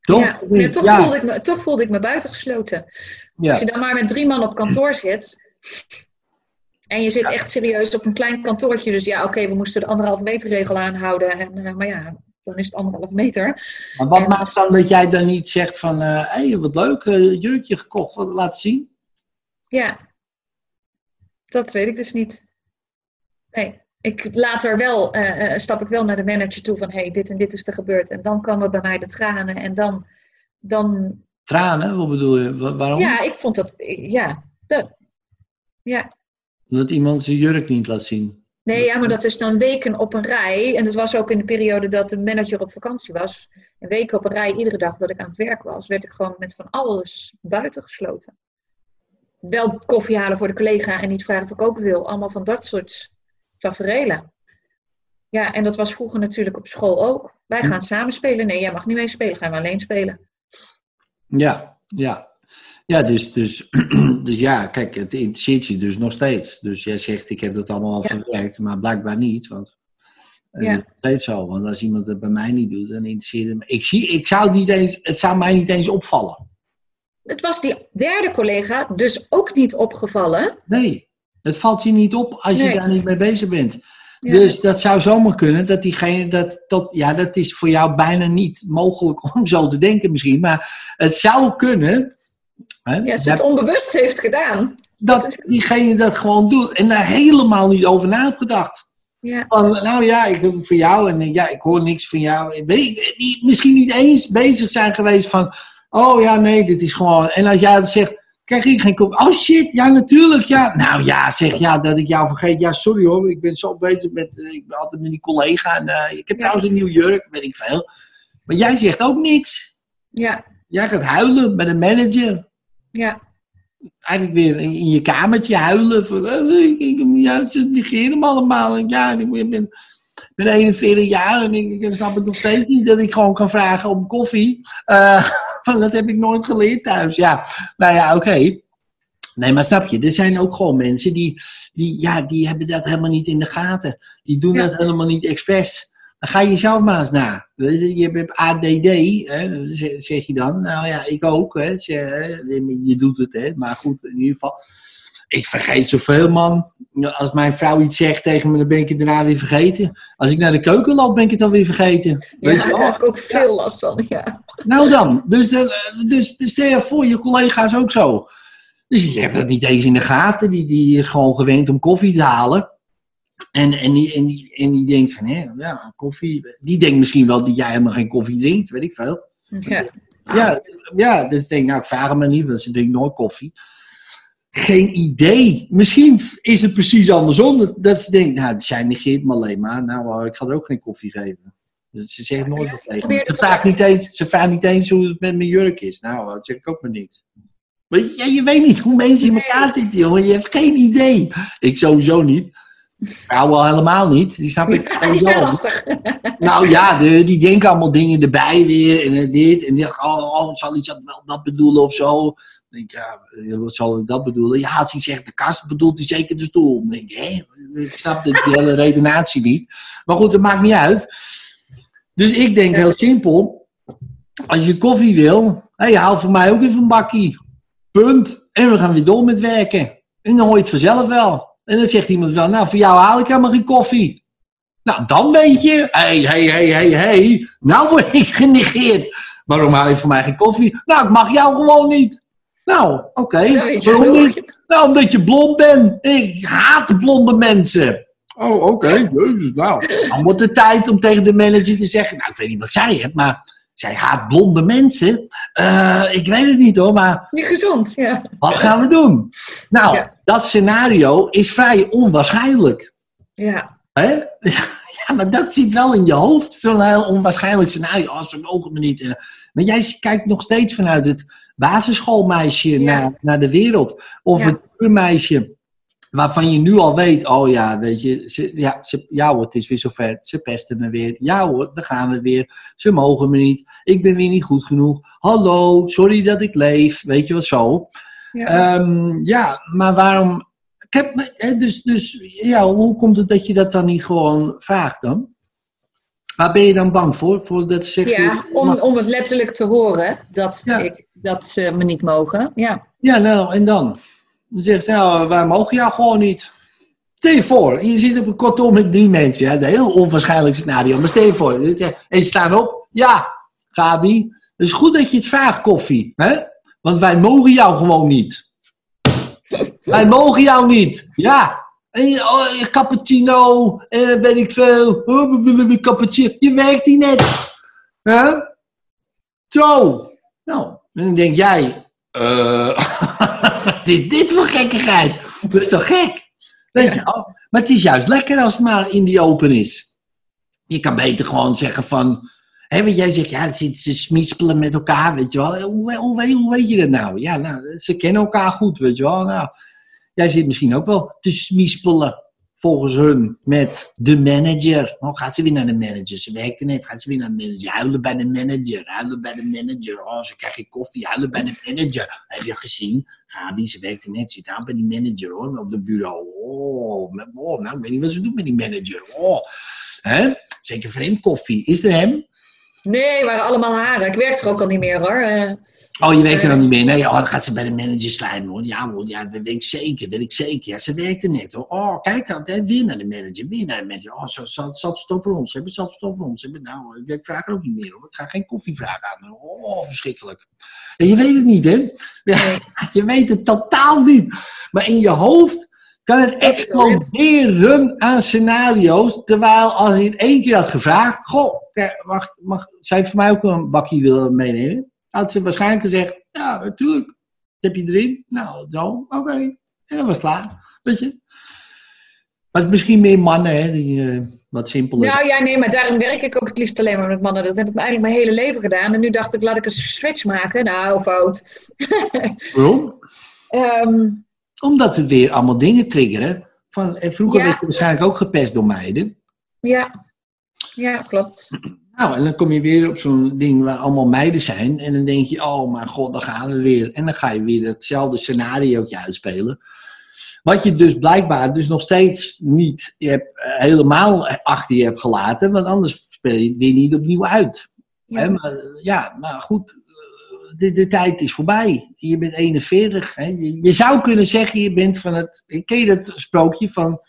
Toch? Ja, toch. Voelde ik me, toch voelde ik me buitengesloten. Als je dan maar met drie man op kantoor zit. En je zit echt serieus op een klein kantoortje. Dus ja, oké, we moesten de anderhalve meter regel aanhouden. En, eh, maar ja, dan is het anderhalve meter. Maar wat En- maakt dan dat jij dan niet zegt van... Hé, hey, wat leuk, eh, jurkje gekocht. Wat, laat zien. Ja, dat weet ik dus niet. Nee, ik later wel, eh, eh, stap ik wel naar de manager toe van... hé, hey, dit en dit is er gebeurd. En dan komen bij mij de tranen. En dan, dan Tranen, wat bedoel je? Wa- waarom? ja, ik vond dat, ja, dat, ja. Omdat iemand zijn jurk niet laat zien. Nee, ja, maar dat is dan weken op een rij. En dat was ook in de periode dat de manager op vakantie was. Een weken op een rij, iedere dag dat ik aan het werk was, werd ik gewoon met van alles buitengesloten. Wel koffie halen voor de collega en niet vragen of ik ook wil. Allemaal van dat soort tafereelen. Ja, en dat was vroeger natuurlijk op school ook. Wij gaan samen spelen. Nee, jij mag niet mee spelen, gaan we alleen spelen. Ja, ja. Ja, dus, dus, dus ja, kijk, het interesseert je dus nog steeds. Dus jij zegt, ik heb dat allemaal al Ja. verwerkt, maar blijkbaar niet. Want eh, Ja. dat is nog steeds zo. Want als iemand het bij mij niet doet, dan interesseert het me. Ik, zie, ik zou het niet eens, het zou mij niet eens opvallen. Het was die derde collega dus ook niet opgevallen. Nee, het valt je niet op als je daar niet mee bezig bent. Ja. Dus dat zou zomaar kunnen dat diegene dat tot, ja, dat is voor jou bijna niet mogelijk om zo te denken misschien, maar het zou kunnen hè, Ja, ze dat, het onbewust heeft gedaan. dat diegene dat gewoon doet en daar helemaal niet over na heeft gedacht. Ja, Van, nou ja, ik heb voor jou en eh, ja, ik hoor niks van jou. Weet die misschien niet eens bezig zijn geweest van, oh ja, nee, dit is gewoon. En als jij zegt, krijg ik geen koffie? Oh shit, ja, natuurlijk, ja. Nou ja, zeg ja, dat ik jou vergeet. Ja, sorry hoor, ik ben zo bezig met, eh, ik ben altijd met die collega en eh, ik heb Ja. trouwens een nieuw jurk, weet ik veel. Maar jij zegt ook niks. ja, Jij gaat huilen bij de manager. Ja. Eigenlijk weer in je kamertje huilen. Van, eh, ik, ik, ja, ze negeren me allemaal. Ja, ik ben, ben, ben 41 jaar en ik, ik snap het nog steeds niet dat ik gewoon kan vragen om koffie. Eh, van, dat heb ik nooit geleerd thuis. Ja, nou ja, oké. Nee, maar snap je, er zijn ook gewoon mensen die, die, ja, die hebben dat helemaal niet in de gaten. Die doen Ja. dat helemaal niet expres. Ga je zelf maar eens na. Je, je hebt ADD, hè, zeg- je dan. Nou ja, ik ook. Hè, je doet het, hè. Maar goed, in ieder geval. Ik vergeet zoveel, man. Als mijn vrouw iets zegt tegen me, dan ben ik het daarna weer vergeten. Als ik naar de keuken loop, ben ik het alweer vergeten. Weet Ja, je daar wel? heb ik ook veel last van. Ja. Nou dan, dus, eh, dus, dus stel je voor, je collega's ook zo. Dus die hebben dat niet eens in de gaten. Die, die is gewoon gewend om koffie te halen. En, en, die, en, die, en die denkt van, hé, ja, koffie. Die denkt misschien wel dat jij helemaal geen koffie drinkt, weet ik veel. Ja. Ja, ja dus ik denk, nou, ik vraag hem maar niet, want ze drinkt nooit koffie. Geen idee. Misschien is het precies andersom. Dat, dat ze denkt, nou, zij negeert me alleen maar. Nou, ik ga er ook geen koffie geven. Dus ze zegt nooit wat tegen me. Ze vraagt, niet eens, ze vraagt niet eens hoe het met mijn jurk is. Nou, dat zeg ik ook maar niks. Maar ja, je weet niet hoe mensen in elkaar zitten, jongen. Je hebt geen idee. Ik sowieso niet. Vrouwen al helemaal niet. Die snap ik Ja, die zijn lastig. Nou ja, de, die denken allemaal dingen erbij weer en eh, dit. En die oh, oh zal iets dat, wel dat bedoelen of zo. Dan denk ik, ja, eh, wat zal ik dat bedoelen? Ja, als hij zegt de kast, bedoelt hij zeker de stoel. Dan denk ik, hè? Ik snap de, die hele redenatie niet. Maar goed, dat maakt niet uit. Dus ik denk heel simpel. Als je koffie wil, hey, haal voor mij ook even een bakkie. Punt. En we gaan weer door met werken. En dan hoor je het vanzelf wel. En dan zegt iemand wel, nou, voor jou haal ik helemaal geen koffie. Nou, dan weet je, hé, hé, hé, hé, hé, nou word ik genegeerd. Waarom haal je voor mij geen koffie? Nou, ik mag jou gewoon niet. Nou, oké, waarom niet? Nou, omdat je blond bent. Ik haat blonde mensen. Oh, oké, jezus, nou. Dan wordt het tijd om tegen de manager te zeggen, nou, ik weet niet wat zij hebt, maar zij haat blonde mensen. Eh, ik weet het niet hoor, maar Niet gezond, ja. wat gaan we doen? Nou, Ja. dat scenario is vrij onwaarschijnlijk. Ja, Hè? Ja, maar dat zit wel in je hoofd. Zo'n heel onwaarschijnlijk scenario. Oh, ze mogen me niet. Maar jij kijkt nog steeds vanuit het basisschoolmeisje Ja. naar, naar de wereld. Of Ja. het pubermeisje waarvan je nu al weet, oh ja, weet je, ze, ja, ze, ja hoor, het is weer zover. Ze pesten me weer. Ja hoor, daar gaan we weer. Ze mogen me niet. Ik ben weer niet goed genoeg. Hallo, sorry dat ik leef. Weet je wat zo? ja. Ehm, ja, maar waarom. Ik heb, hè, dus, dus ja, hoe komt het dat je dat dan niet gewoon vraagt dan? Waar ben je dan bang voor? voor dat ze zeggen, ja om, om het letterlijk te horen dat, Ja. ik, dat ze me niet mogen. Ja, Ja, nou, en dan? Dan zegt ze, nou, wij mogen jou gewoon niet. Stel je voor, je zit op een kortom met drie mensen. Hè? Een heel onwaarschijnlijk scenario. Maar stel je voor, en staan op. Ja, Gabi, het is goed dat je het vraagt, koffie. Hè? Want wij mogen jou gewoon niet. wij mogen jou niet. Ja. En oh, cappuccino, en weet ik veel. Oh, cappuccino. Je werkt hier net. Hè? Zo. Nou, en dan denk jij, eh, wat is dit voor gekkigheid? Dat is toch gek? Weet je wel? Maar het is juist lekker als het maar in die open is. Je kan beter gewoon zeggen van... Hè, want jij zegt, ja, ze, ze smispelen met elkaar, weet je wel. Hoe, hoe, weet- hoe weet je dat nou? Ja, nou, ze kennen elkaar goed, weet je wel. Nou, jij zit misschien ook wel te smispelen. Volgens hun met de manager. Oh, gaat ze weer naar de manager? Ze werkte net, gaat ze weer naar de manager? Huilen bij de manager, huilen bij de manager. Oh, ze krijgt koffie, huilen bij de manager. Heb je gezien? Gabi, ze werkte net, zit aan bij die manager hoor, op de bureau. Oh, oh, nou, ik weet niet wat ze doet met die manager. Oh, hè? Zeker vreemd koffie. Is er hem? Nee, waren allemaal haren. Ik werk er ook al niet meer hoor. Eh, Oh, je werkt er dan niet meer? Nee, oh, dan gaat ze bij de manager slijmen hoor. Ja hoor, ja, dat weet ik zeker, weet ik zeker. Ja, ze werkte net hoor. Oh, kijk, altijd weer naar de manager, weer naar de manager. Oh, zat zo, zo, het over ons hebben, zat het over ons hebben. Nou, ik- vraag er ook niet meer hoor. Ik ga geen koffie vragen aan. Oh, verschrikkelijk. En je weet het niet, hè? Je weet het totaal niet. Maar in je hoofd kan het exploderen aan scenario's. Terwijl als je het één keer had gevraagd, goh, eh, mag, mag, je voor mij ook een bakje willen meenemen? Had ze waarschijnlijk gezegd, ja, natuurlijk. Heb je erin? Nou, zo, oké. En dan was het klaar, weet je. Maar het is misschien meer mannen, hè, die eh, wat simpeler zijn. Nou ja, nee, maar daarom werk ik ook het liefst alleen maar met mannen. Dat heb ik eigenlijk mijn hele leven gedaan. En nu dacht ik, laat ik een switch maken. Nou, fout. Waarom? Ehm, Omdat we weer allemaal dingen triggeren. Van, en vroeger Ja. werd je waarschijnlijk ook gepest door meiden. ja. ja, klopt. Nou, en dan kom je weer op zo'n ding waar allemaal meiden zijn. En dan denk je, oh mijn god, dan gaan we weer. En dan ga je weer hetzelfde scenariootje uitspelen. Wat je dus blijkbaar dus nog steeds niet je hebt, eh, helemaal achter je hebt gelaten. Want anders speel je het weer niet opnieuw uit. Ja. Hè, maar, ja, maar goed, eh, de, de tijd is voorbij. Je bent 41. Hè. Je, je zou kunnen zeggen, je bent van het... Ken je dat sprookje van,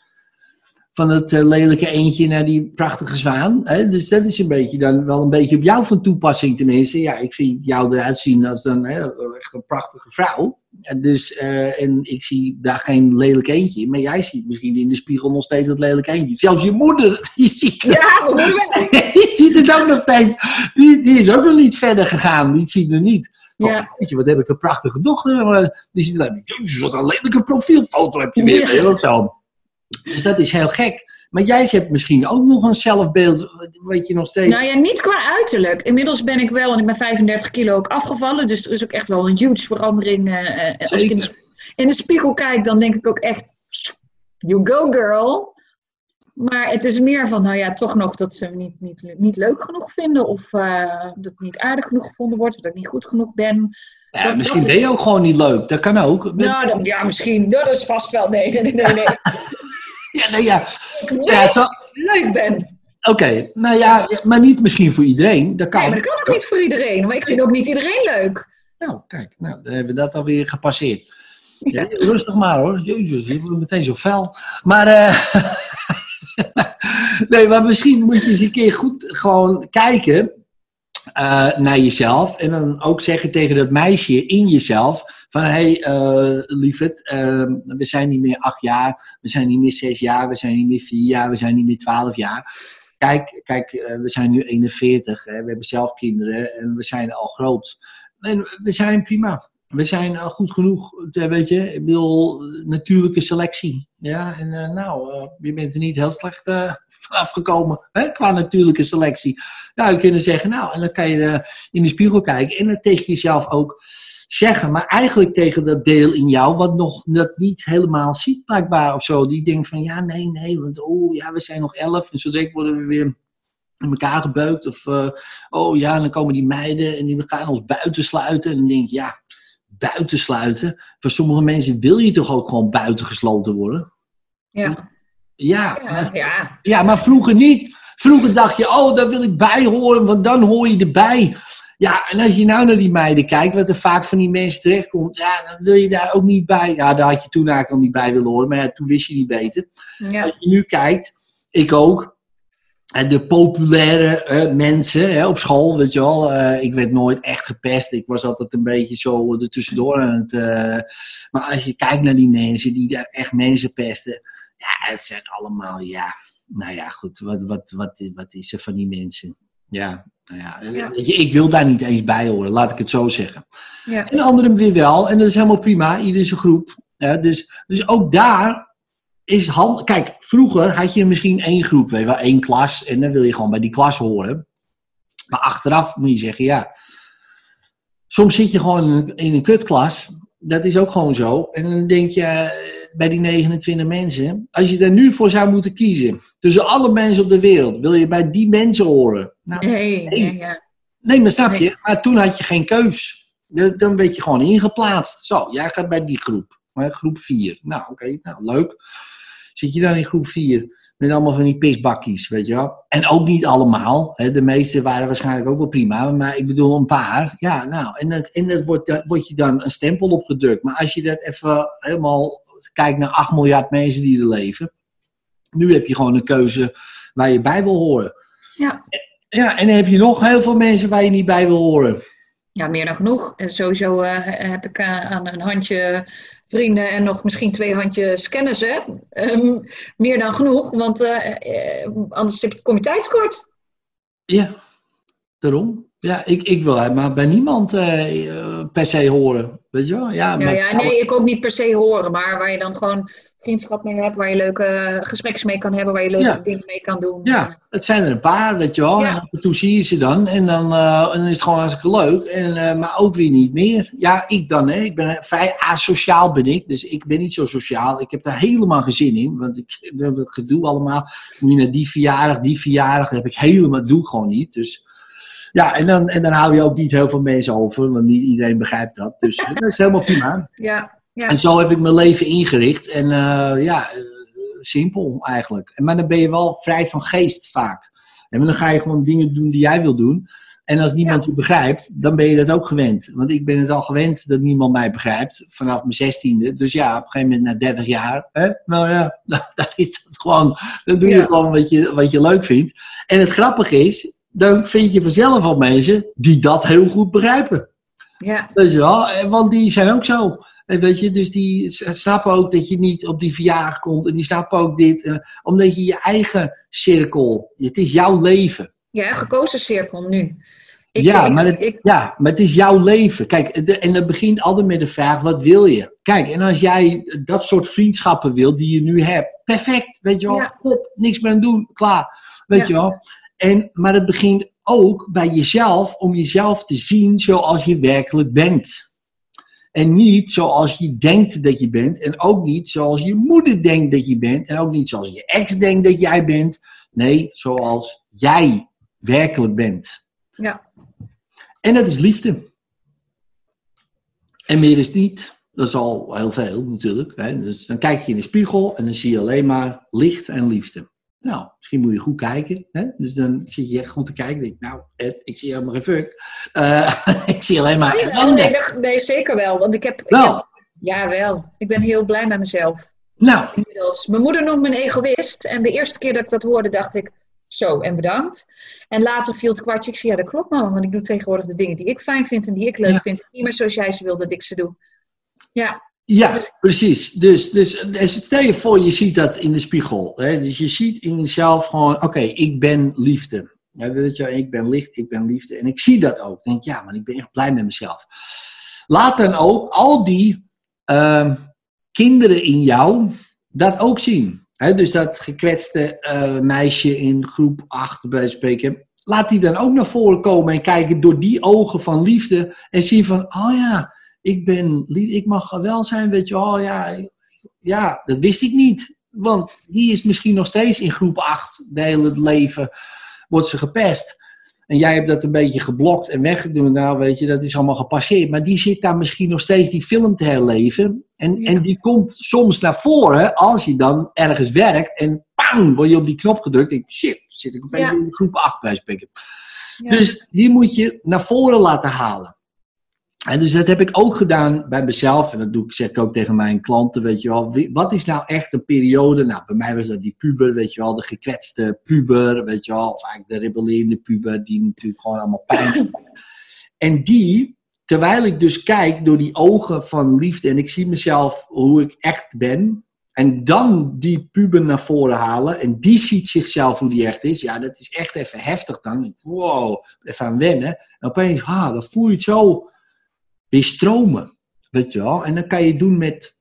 van het eh, lelijke eendje naar die prachtige zwaan? Hè? Dus dat is een beetje dan wel een beetje op jou van toepassing tenminste. Ja, ik vind jou eruit zien als een, hè, echt een prachtige vrouw. En, dus, eh, en ik zie daar geen lelijk eendje. Maar jij ziet misschien in de spiegel nog steeds dat lelijk eendje. Zelfs je moeder, die ziet het Ja, die ziet het ook nog steeds. Die, die is ook nog niet verder gegaan. Die ziet er niet. Oh, Ja. weet je, wat heb ik een prachtige dochter. Maar die ziet er Jezus, wat een lelijke profielfoto heb je weer. Ja. zo. Dus dat is heel gek. Maar jij hebt misschien ook nog een zelfbeeld. Weet je nog steeds. Nou ja, niet qua uiterlijk. Inmiddels ben ik wel, en ik ben 35 kilo ook afgevallen. Dus er is ook echt wel een huge verandering. eh, eh, als ik in de, in de spiegel kijk, dan denk ik ook echt, you go girl. Maar het is meer van, nou ja, toch nog dat ze me niet, niet, niet leuk genoeg vinden. Of eh, dat ik niet aardig genoeg gevonden wordt. Of dat ik niet goed genoeg ben. ja, dat- misschien dat ben je het. ook gewoon niet leuk. Dat kan ook. Nou, ja, misschien. Dat is vast wel. Nee, nee, nee, nee. Ja, nee, ja. Ja zo- leuk ben. Oké, nou ja, maar niet misschien voor iedereen. Dat kan. Nee, maar dat kan ook niet voor iedereen. Maar ik vind ook niet iedereen leuk. Nou, kijk, nou, dan hebben we dat alweer gepasseerd. Ja, rustig maar hoor. Jezus, je wordt meteen zo fel. Maar, eh, nee, maar misschien moet je eens een keer goed gewoon kijken eh, naar jezelf. En dan ook zeggen tegen dat meisje in jezelf: van hé, hey, eh, lieverd, eh, we zijn niet meer acht jaar, we zijn niet meer zes jaar, we zijn niet meer vier jaar, we zijn niet meer twaalf jaar. Kijk, kijk eh, we zijn nu 41, hè, we hebben zelf kinderen en we zijn al groot. En we zijn prima. We zijn al goed genoeg, eh, weet je. Ik bedoel, natuurlijke selectie. Ja, en eh, nou, eh, je bent er niet heel slecht eh vanaf gekomen, hè, qua natuurlijke selectie. Nou, je kunt zeggen, nou, en dan kan je eh, in de spiegel kijken en dat tegen jezelf ook zeggen. Maar eigenlijk tegen dat deel in jou, wat nog dat niet helemaal ziet, blijkbaar of zo. Die denkt van, ja, nee, nee, want oh, ja, we zijn nog elf en zo direct worden we weer in elkaar gebeukt. Of, eh, oh ja, en dan komen die meiden en die gaan ons buitensluiten. En dan denk je, ja, buitensluiten. Voor sommige mensen wil je toch ook gewoon buitengesloten worden? Ja, Ja, ja, maar, ja. ja, maar vroeger niet. Vroeger dacht je, oh, daar wil ik bij horen, want dan hoor je erbij. Ja, en als je nou naar die meiden kijkt, wat er vaak van die mensen terechtkomt, ja, dan wil je daar ook niet bij. Ja, daar had je toen eigenlijk al niet bij willen horen, maar ja, toen wist je niet beter. ja. Als je nu kijkt, ik ook. De populaire mensen hè, op school, weet je wel. eh, ik werd nooit echt gepest. Ik was altijd een beetje zo er tussendoor aan het. eh, maar als je kijkt naar die mensen die daar echt mensen pesten. Ja, het zijn allemaal, ja. Nou ja, goed. Wat, wat, wat, wat is er van die mensen? Ja, nou ja. Je, ik wil daar niet eens bij horen, laat ik het zo zeggen. ja. En anderen weer wel. En dat is helemaal prima. Ieder is een groep. Ja, dus, dus ook daar is hand. Kijk, vroeger had je misschien één groep, weet je wel, één klas. En dan wil je gewoon bij die klas horen. Maar achteraf moet je zeggen, ja. Soms zit je gewoon in een, kutklas. Dat is ook gewoon zo. En dan denk je, eh, bij die 29 mensen. Als je er nu voor zou moeten kiezen, tussen alle mensen op de wereld, wil je bij die mensen horen? Nou, Nee, nee. ja. Nee, maar snap Nee. je? Maar toen had je geen keus. Dan werd je gewoon ingeplaatst. Zo, jij gaat bij die groep. Groep 4. Nou, oké, nou leuk. Zit je dan in groep 4 met allemaal van die pisbakkies, weet je wel? En ook niet allemaal. Hè? De meeste waren waarschijnlijk ook wel prima. Maar ik bedoel een paar. Ja, nou, en dat, en dat wordt, wordt je dan een stempel op gedrukt. Maar als je dat even helemaal kijkt naar 8 miljard mensen die er leven. Nu heb je gewoon een keuze waar je bij wil horen. Ja. Ja, en dan heb je nog heel veel mensen waar je niet bij wil horen. Ja, meer dan genoeg. En sowieso eh, heb ik eh, aan een handje vrienden en nog misschien twee handjes kennissen. Ehm, meer dan genoeg, want eh, anders kom je tijdskort. Ja, daarom. Ja, ik, ik wil maar bij niemand eh, per se horen. Weet je wel? Ja, Nou ja, nee, ik ook niet per se horen, maar waar je dan gewoon vriendschap mee hebt, waar je leuke gesprekken mee kan hebben, waar je leuke Ja. dingen mee kan doen. Ja, het zijn er een paar, weet je wel. Ja. En af en toe zie je ze dan en dan, eh, en dan is het gewoon hartstikke leuk. En, eh, maar ook weer niet meer. Ja, ik dan, hè. Ik ben vrij asociaal ben ik. Dus ik ben niet zo sociaal. Ik heb daar helemaal geen zin in. Want ik, hebben het gedoe allemaal. Moet je naar die verjaardag, die verjaardag. Dat heb ik helemaal, doe ik gewoon niet. Dus ja, en dan, en dan hou je ook niet heel veel mensen over. Want niet iedereen begrijpt dat. Dus dat is helemaal prima. Ja, ja. En zo heb ik mijn leven ingericht. En eh, ja, eh, simpel eigenlijk. En, maar dan ben je wel vrij van geest vaak. En dan ga je gewoon dingen doen die jij wil doen. En als niemand je begrijpt, dan ben je dat ook gewend. Want ik ben het al gewend dat niemand mij begrijpt. Vanaf mijn zestiende. Dus ja, op een gegeven moment na 30 jaar. Hè, nou ja, dan is dat gewoon. Dan doe je Ja. gewoon wat je, wat je leuk vindt. En het grappige is, dan vind je vanzelf al mensen die dat heel goed begrijpen. ja. Weet je wel? Want die zijn ook zo. En weet je, dus die snappen ook dat je niet op die verjaardag komt. En die snappen ook dit. eh, omdat je je eigen cirkel, het is jouw leven. Ja, gekozen cirkel nu. Ik, ja, ik- maar het, ik- ja, maar het is jouw leven. Kijk, de- en dat begint altijd met de vraag, wat wil je? Kijk, en als jij dat soort vriendschappen wil die je nu hebt, perfect, weet je wel. Ja. Top, niks meer aan doen, klaar. Weet Ja. je wel. En, maar het begint ook bij jezelf, om jezelf te zien zoals je werkelijk bent. En niet zoals je denkt dat je bent. En ook niet zoals je moeder denkt dat je bent. En ook niet zoals je ex denkt dat jij bent. Nee, zoals jij werkelijk bent. Ja. En dat is liefde. En meer is niet. Dat is al heel veel natuurlijk. Hè? Dus dan kijk je in de spiegel en dan zie je alleen maar licht en liefde. Nou, misschien moet je goed kijken. Hè? Dus dan zit je echt goed te kijken. Denk, nou, Ed, ik zie helemaal geen fuck. Eh, ik zie alleen maar nee, nee, zeker wel. Want ik heb, Wel. Ja, wel. Ik ben heel blij met mezelf. Nou, Inmiddels. Mijn moeder noemt me een egoïst. En de eerste keer dat ik dat hoorde, dacht ik... Zo, en bedankt. En later viel het kwartje. Ik zei, ja, dat klopt mama. Want ik doe tegenwoordig de dingen die ik fijn vind en die ik leuk Ja. vind. Niet meer zoals jij ze wilde dat ik ze doe. Ja, Ja, precies. Dus, dus, dus stel je voor, je ziet dat in de spiegel. Hè? Dus je ziet in jezelf gewoon, oké, ik ben liefde. Ja, weet je, ik ben licht, ik ben liefde. En ik zie dat ook. Ik denk, ja, maar ik ben echt blij met mezelf. Laat dan ook al die ehm, kinderen in jou dat ook zien. Dus dat gekwetste eh, meisje in groep 8 bij spreken. Laat die dan ook naar voren komen en kijken door die ogen van liefde. En zien van, oh ja, ik ben, ik mag wel zijn, weet je wel, oh ja, ja, dat wist ik niet. Want die is misschien nog steeds in groep 8, de hele leven wordt ze gepest. En jij hebt dat een beetje geblokt en weggedaan. Nou, weet je, dat is allemaal gepasseerd. Maar die zit daar misschien nog steeds die film te herleven. En, Ja. en die komt soms naar voren als je dan ergens werkt. En pang, word je op die knop gedrukt. Denk, shit, zit ik opeens Ja. in groep 8 bij spreken. ja. Dus die moet je naar voren laten halen. En dus dat heb ik ook gedaan bij mezelf. En dat doe ik, zeg ik ook tegen mijn klanten, weet je wel. Wat is nou echt een periode? Nou, bij mij was dat die puber, weet je wel. De gekwetste puber, weet je wel. Of eigenlijk de rebellerende puber, die natuurlijk gewoon allemaal pijn. En die, terwijl ik dus kijk door die ogen van liefde... en ik zie mezelf hoe ik echt ben... en dan die puber naar voren halen... en die ziet zichzelf hoe die echt is... ja, dat is echt even heftig dan. Wow, even aan wennen. En opeens, ha, dan voel je het zo weer stromen. Weet je wel? En dan kan je doen met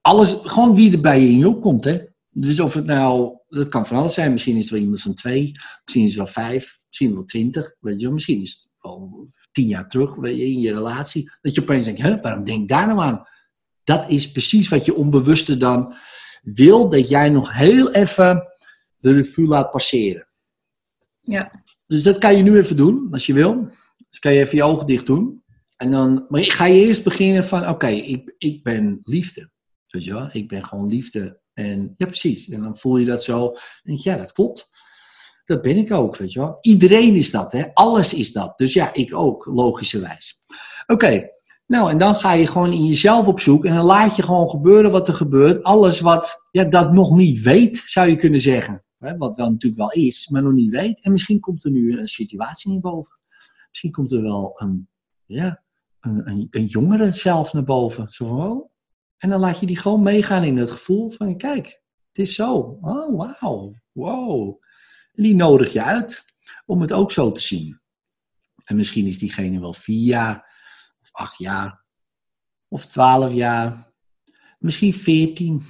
alles, gewoon wie er bij je in je opkomt. Hè? Dus of het nou, dat kan van alles zijn. Misschien is het wel iemand van twee, misschien is het wel vijf, misschien wel twintig. Weet je wel? Misschien is het wel tien jaar terug weet je, in je relatie. Dat je opeens denkt, hè, waarom denk ik daar nou aan? dat is precies wat je onbewuste dan wil, dat jij nog heel even de revue laat passeren. Ja. Dus dat kan je nu even doen, als je wil. Dus kan je even je ogen dicht doen. En dan, maar ga je eerst beginnen van, oké, ik, ik ben liefde. Weet je wel? Ik ben gewoon liefde. En ja, precies. En dan voel je dat zo. En ja, dat klopt. Dat ben ik ook, weet je wel. Iedereen is dat, hè. Alles is dat. Dus ja, ik ook, logischerwijs. Oké, nou, en dan ga je gewoon in jezelf op zoek. En dan laat je gewoon gebeuren wat er gebeurt. Alles wat, ja, dat nog niet weet, zou je kunnen zeggen. Hè? Wat wel natuurlijk wel is, maar nog niet weet. En misschien komt er nu een situatie naar boven. Misschien komt er wel een, ja, een, een, jongere zelf naar boven. Zo van, oh. En dan laat je die gewoon meegaan in het gevoel van, kijk, het is zo. Oh, wauw, wow. En die nodig je uit om het ook zo te zien. En misschien is diegene wel vier jaar, of acht jaar, of twaalf jaar, misschien veertien,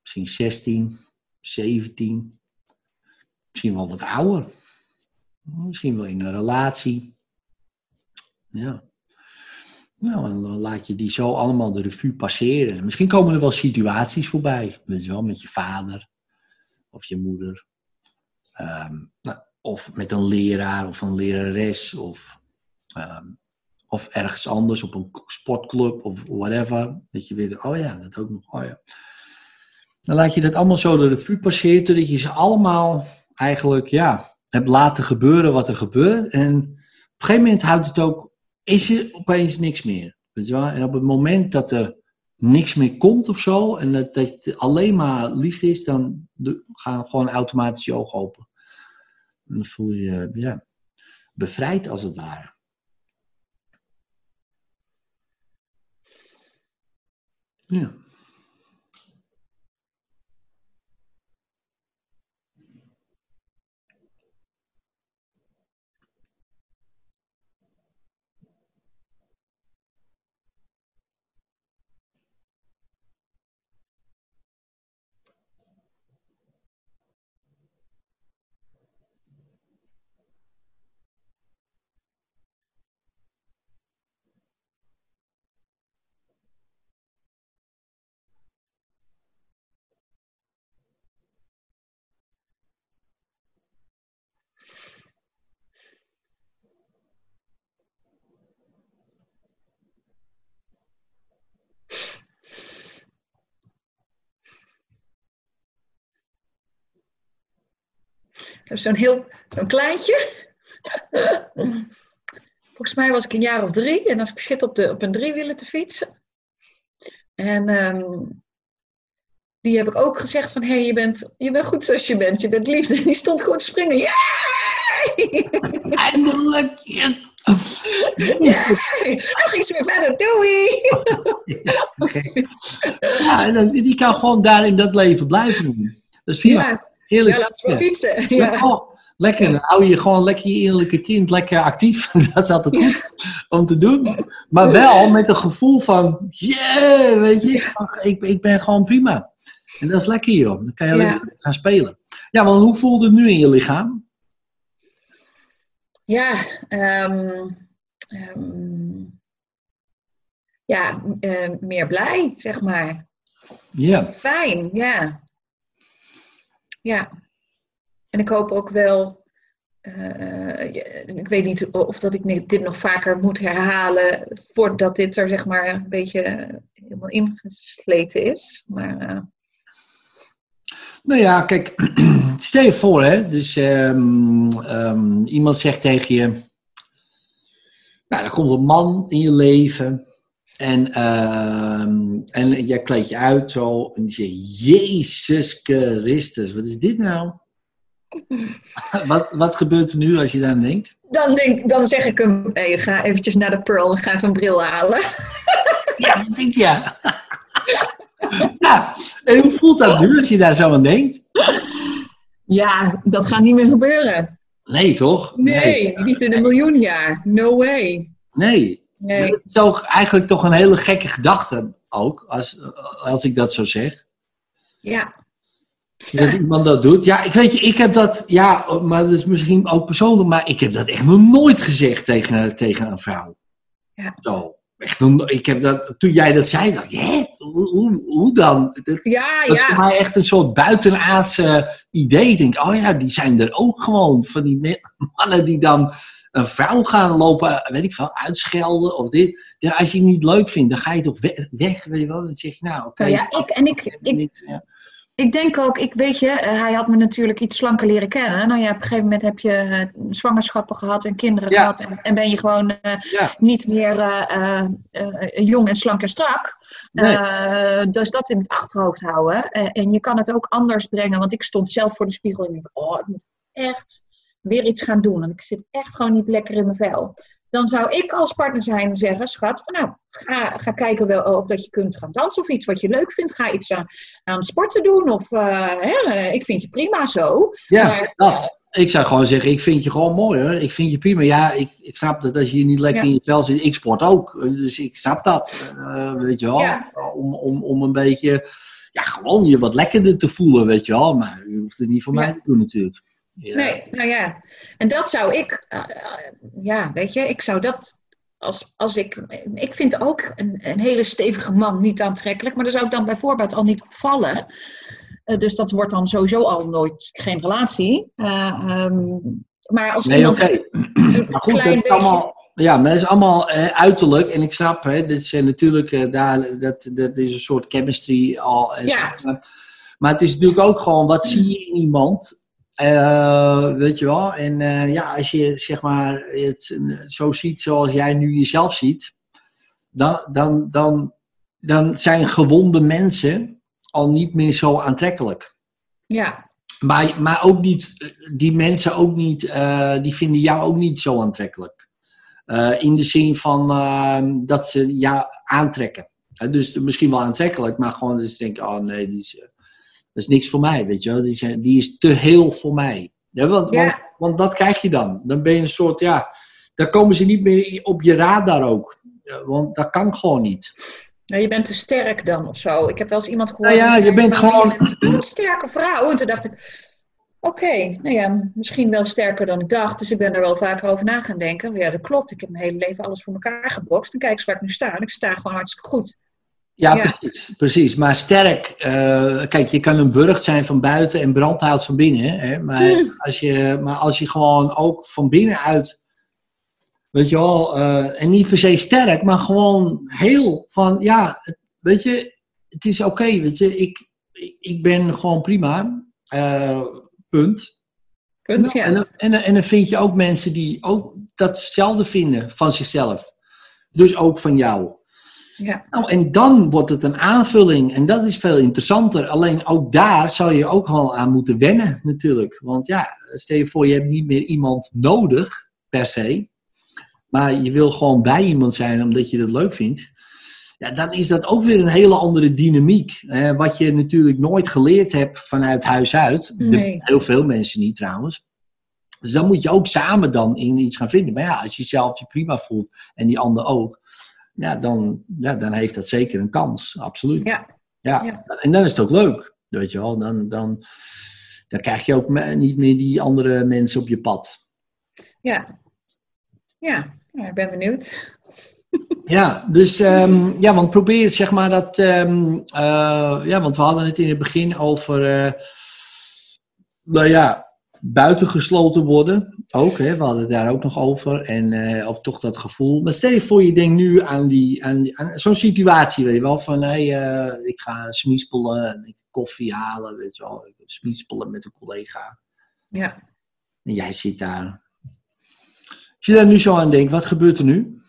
misschien zestien, zeventien, misschien wel wat ouder. Misschien wel in een relatie. Ja. Nou, en dan laat je die zo allemaal de revue passeren. En Misschien komen er wel situaties voorbij. Weet je wel, met je vader of je moeder. Ehm, nou, of met een leraar of een lerares. Of, ehm, of ergens anders op een sportclub of whatever. Dat je weer, oh ja, dat ook nog. Oh ja. Dan laat je dat allemaal zo de revue passeren. Totdat je ze allemaal eigenlijk, ja, hebt laten gebeuren wat er gebeurt. En op een gegeven moment houdt het ook is er opeens niks meer. Weet je wel? En op het moment dat er niks meer komt of zo, en dat, het alleen maar liefde is, dan gaan gewoon automatisch je ogen open. En dan voel je je ja, bevrijd als het ware. Ja. Zo'n heel, zo'n kleintje. Volgens mij was ik een jaar of drie. En als ik zit op, de, op een driewielen te fietsen. En ehm, die heb ik ook gezegd van... Hé, hey, je, bent, je bent goed zoals je bent. Je bent liefde. En die stond gewoon te springen. Yay! Eindelijk! Yes! Dan ging ze weer verder. Doei! Ja, en die kan gewoon daar in dat leven blijven doen. Dat is prima. Ja, Heerlijk. ja laten we fietsen. Ja, oh, lekker. Dan hou je gewoon lekker je innerlijke kind lekker actief. Dat is altijd goed om te doen. Maar wel met een gevoel van, yeah, weet je, ik, ik ben gewoon prima. En dat is lekker joh. Dan kan je lekker gaan spelen. Ja, want hoe voelt het nu in je lichaam? Ja, ehm, ehm, ja eh, meer blij, zeg maar. Ja, Fijn, ja. Ja. En ik hoop ook wel, eh, ik weet niet of dat ik dit nog vaker moet herhalen voordat dit er zeg maar een beetje helemaal ingesleten is. Maar eh, nou ja, kijk, stel je voor hè, dus ehm, ehm, iemand zegt tegen je, nou, er komt een man in je leven en, ehm, en jij kleed je uit zo en die zegt, Jezus Christus, wat is dit nou? wat, wat gebeurt er nu als je daar aan denkt? dan, denk, dan zeg ik hem, hey, ga eventjes naar de Pearl en ga even een bril halen. Ja, precies ja. ja, en hoe voelt dat nu als je daar zo aan denkt? Ja, dat gaat niet meer gebeuren. Nee, toch? Nee, niet in een miljoen jaar. No way. Nee. Nee. Het is ook eigenlijk toch een hele gekke gedachte ook, als, als ik dat zo zeg. Ja. Dat iemand dat doet. Ja, ik weet je, ik heb dat, ja, maar dat is misschien ook persoonlijk, maar ik heb dat echt nog nooit gezegd tegen, tegen een vrouw. Ja. Zo. echt, ik heb dat, toen jij dat zei, dacht ik? Hoe, hoe, hoe dan? Dat, Ja, dat is voor mij echt een soort buitenaardse idee. Ik denk, oh ja, die zijn er ook gewoon. Van die mannen die dan een vrouw gaan lopen, weet ik veel, uitschelden of dit. Ja, als je het niet leuk vindt, dan ga je toch weg, weg weet je wel. Dan zeg je, nou, oké. Nou ja, ik, en ik, ik, niet, ja. ik denk ook, ik weet je, eh, hij had me natuurlijk iets slanker leren kennen. Nou ja, op een gegeven moment heb je eh, zwangerschappen gehad en kinderen Ja. gehad. En, en ben je gewoon eh, Ja. niet meer jong en slank en strak. Nee. Dus dat in het achterhoofd houden. En je kan het ook anders brengen. Want ik stond zelf voor de spiegel en ik denk, oh, ik moet echt weer iets gaan doen. Want ik zit echt gewoon niet lekker in mijn vel. Dan zou ik als partner zijn zeggen, schat, van nou, ga, ga kijken wel of dat je kunt gaan dansen of iets wat je leuk vindt. Ga iets aan, aan sporten doen of eh, hè, ik vind je prima zo. Ja, Maar, dat. Ik zou gewoon zeggen, ik vind je gewoon mooi hoor. Ik vind je prima. Ja, ik, ik snap dat als je niet lekker Ja. in je vel zit. Ik sport ook, dus ik snap dat. Eh, weet je wel. Ja. Om, om, om een beetje, ja, gewoon je wat lekkerder te voelen, weet je wel. Maar je hoeft het niet voor Ja. mij te doen natuurlijk. Ja. Nee, nou ja. En dat zou ik, eh, eh, ja, weet je, ik zou dat als, als ik, ik vind ook een, een hele stevige man niet aantrekkelijk, maar daar zou ik dan bijvoorbeeld al niet op vallen. Eh, dus dat wordt dan sowieso al nooit geen relatie. Ehm, maar als Nee, iemand oké. een Maar goed, klein is beetje... allemaal, ja, maar dat is allemaal uiterlijk. En ik snap, hè, dit is eh, natuurlijk, daar, dat, dat is een soort chemistry al. En Ja. zo. Maar, maar het is natuurlijk ook gewoon, wat zie je in iemand? Eh, weet je wel? En eh, ja, als je zeg maar het zo ziet zoals jij nu jezelf ziet, dan, dan, dan, dan zijn gewonde mensen al niet meer zo aantrekkelijk. Ja, Maar, maar ook niet, die mensen ook niet, eh, die vinden jou ook niet zo aantrekkelijk. In de zin van eh, dat ze jou aantrekken. Dus misschien wel aantrekkelijk, maar gewoon dat ze denken, oh nee, die is, dat is niks voor mij, weet je wel. Die is, eh, die is te heel voor mij. Ja, want, Ja. want, want dat krijg je dan. Dan ben je een soort, ja, dan komen ze niet meer op je radar ook. Want dat kan gewoon niet. nou, je bent te sterk dan of zo. Ik heb wel eens iemand gehoord. Nou ja, je bent gewoon- een bloedsterke vrouw. En toen dacht ik, oké, nou ja, misschien wel sterker dan ik dacht. Dus ik ben er wel vaker over na gaan denken. Ja, dat klopt. Ik heb mijn hele leven alles voor elkaar gebokst. En kijk eens waar ik nu sta. En ik sta gewoon hartstikke goed. Ja, Ja. Precies, precies. Maar sterk, eh, kijk, je kan een burcht zijn van buiten en brandhout van binnen. Hè? Maar, Hmm. als je, maar als je gewoon ook van binnenuit, weet je wel, eh, en niet per se sterk, maar gewoon heel van, ja, weet je, het is oké, weet je, ik, ik, ben gewoon prima, eh, punt. Punt, Nou, en, ja. dan, en, dan- en dan vind je ook mensen die ook datzelfde vinden van zichzelf. Dus ook van jou. Ja. Nou, en dan wordt het een aanvulling en dat is veel interessanter. Alleen ook daar zou je ook wel aan moeten wennen natuurlijk. Want ja, stel je voor je hebt niet meer iemand nodig per se. Maar je wil gewoon bij iemand zijn omdat je dat leuk vindt. Ja, dan is dat ook weer een hele andere dynamiek. wat je natuurlijk nooit geleerd hebt vanuit huis uit. De- Nee. heel veel mensen niet trouwens. Dus dan moet je ook samen dan in iets gaan vinden. Maar ja, als je zelf je prima voelt en die ander ook. Ja, dan, ja, dan heeft dat zeker een kans. Absoluut. Ja. Ja. Ja. En dan is het ook leuk. Weet je wel. Dan, dan, dan krijg je ook niet meer die andere mensen op je pad. Ja. Ja, nou, ik ben benieuwd. Ja, dus ehm, ja, want probeer zeg maar dat. ehm, eh, ja, want we hadden het in het begin over. eh, nou ja, buitengesloten worden. Ook, hè, we hadden het daar ook nog over. En eh, of toch dat gevoel. Maar stel je voor, je denkt nu aan, die, aan, die- aan zo'n situatie, weet je wel. Van hé, hey, ik ga smiespelen, koffie halen, weet je wel. Smiespelen met een collega. Ja. En jij zit daar. Als je daar nu zo aan denkt, wat gebeurt er nu?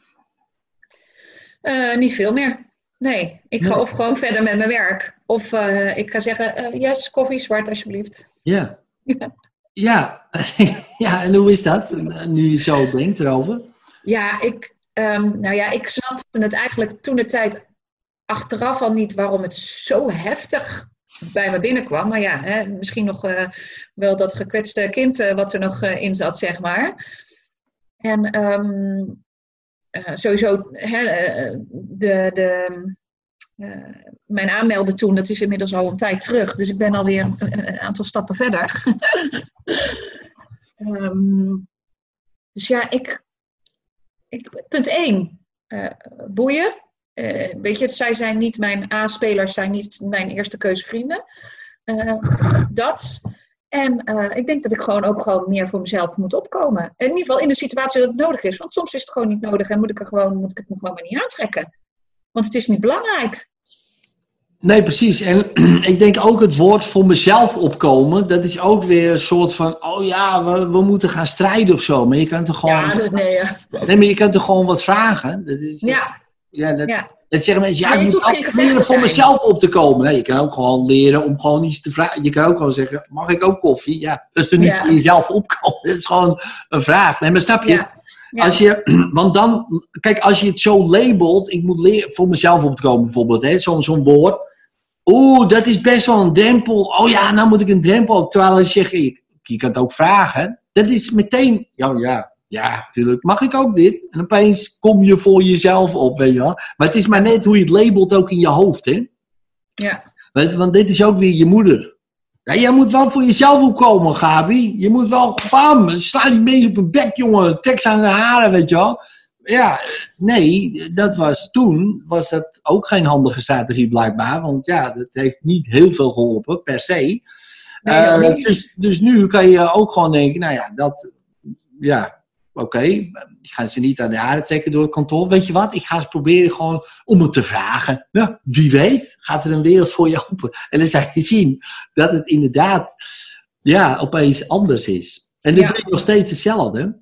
Eh, niet veel meer. Nee, ik ga Nee. of gewoon verder met mijn werk. Of eh, ik ga zeggen, eh, yes, koffie zwart alsjeblieft. Ja. Ja. Ja. ja, en hoe is dat? Nu je zo denkt erover. Ja, ik, ehm, nou ja, ik snapte het eigenlijk toen de tijd achteraf al niet waarom het zo heftig bij me binnenkwam. Maar ja, hè, misschien nog eh, wel dat gekwetste kind eh, wat er nog eh, in zat, zeg maar. En ehm, eh, sowieso, hè, de, de, mijn aanmelden toen, dat is inmiddels al een tijd terug. Dus ik ben alweer een, een aantal stappen verder. Ehm, dus ja, ik, ik, punt 1. eh, boeien. Eh, weet je, zij zijn niet mijn A-spelers, zijn niet mijn eerste keusvrienden. Eh, dat. En eh, ik denk dat ik gewoon ook gewoon meer voor mezelf moet opkomen. In ieder geval in de situatie dat het nodig is. Want soms is het gewoon niet nodig en moet ik, er gewoon, moet ik het me gewoon maar niet aantrekken. Want het is niet belangrijk. Nee, precies. En ik denk ook het woord voor mezelf opkomen, dat is ook weer een soort van, oh ja, we, we moeten gaan strijden of zo. Maar je kan toch gewoon, Ja, dus nee. ja. nee, maar je kan toch gewoon wat vragen? Dat is, Ja, ja, dat, ja. dat zeggen mensen, ja, ik moet ook leren voor mezelf op te komen. Nee, je kan ook gewoon leren om gewoon iets te vragen. Je kan ook gewoon zeggen, mag ik ook koffie? Ja, dat is toch niet voor jezelf opkomen? Dat is gewoon een vraag. Nee, maar snap je? ja. Als je, want dan, kijk, als je het zo labelt, ik moet leren voor mezelf op te komen bijvoorbeeld, zo'n woord. Oeh, dat is best wel een drempel. Oh ja, nou moet ik een drempel op. Terwijl je zegt, je, je kan het ook vragen. Dat is meteen, ja, ja, ja, natuurlijk. Mag ik ook dit? En opeens kom je voor jezelf op, weet je wel. Maar het is maar net hoe je het labelt ook in je hoofd, hè. ja. Want, want dit is ook weer je moeder. Ja, jij moet wel voor jezelf opkomen, Gabi. Je moet wel, bam, sla die mensen op een bek, jongen. Trek ze aan de haren, weet je wel. Ja, nee, dat was toen, was dat ook geen handige strategie blijkbaar. Want ja, dat heeft niet heel veel geholpen, per se. Nee, Eh, dat dus, dus nu kan je ook gewoon denken, nou ja, dat, ja, oké. Ik ga ze niet aan de haren trekken door het kantoor. Weet je wat, ik ga eens proberen gewoon om het te vragen. Ja, wie weet, gaat er een wereld voor je open. En dan zou je zien dat het inderdaad, ja, opeens anders is. En dit Ja. doe nog steeds hetzelfde.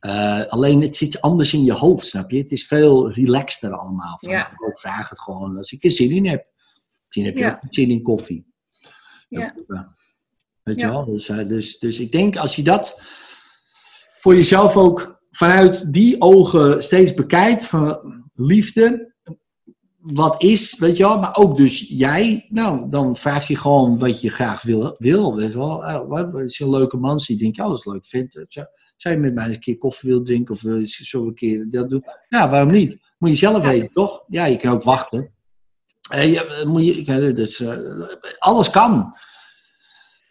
Eh, alleen het zit anders in je hoofd, snap je? Het is veel relaxter allemaal. Van, Ja. Ik vraag het gewoon als ik er zin in heb. Misschien heb je Ja. ook zin in koffie. Ja. Weet je wel? Dus, eh, dus, dus ik denk als je dat voor jezelf ook vanuit die ogen steeds bekijkt, van liefde, wat is, weet je wel, maar ook dus jij, nou, dan vraag je gewoon wat je graag wil, wil weet je wel. Eh, wat als je een leuke man ziet, denk je, oh, dat is leuk, vindt. eh, Je met mij eens een keer koffie willen drinken of wil zo een keer dat doen? Ja, waarom niet? Moet je zelf Ja. weten, toch? Ja, je kan ook wachten. Eh, je, moet je, ja, dus, eh, alles kan.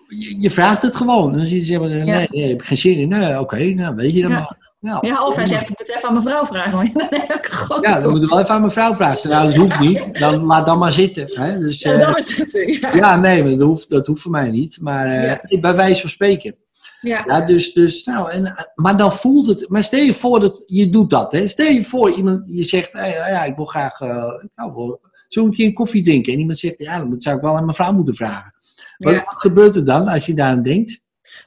Je, je vraagt het gewoon. En dan zie je zeggen, nee, Ja. nee, heb ik geen zin in. Nee, oké, nou weet je dan Ja. maar. Ja, ja, of hij zegt, ik moet even aan mijn vrouw vragen. Maar dan heb ik ja, dan moet ik wel even aan mijn vrouw vragen. Nou, dat hoeft niet. Dan laat dan maar zitten. Hè? Dus, Ja, eh, dat is het. Ja. ja, nee, maar dat hoeft, dat hoeft voor mij niet. Maar eh, nee, bij wijze van spreken. Ja. Ja, dus, dus nou, en, maar dan voelt het. Maar stel je voor dat je doet dat. Hè? Stel je voor, iemand, je zegt, hey, ja, ik wil graag eh, nou, zo'n keer een koffie drinken. En iemand zegt, ja, dat zou ik wel aan mijn vrouw moeten vragen. Wat, Ja. wat gebeurt er dan als je daaraan denkt?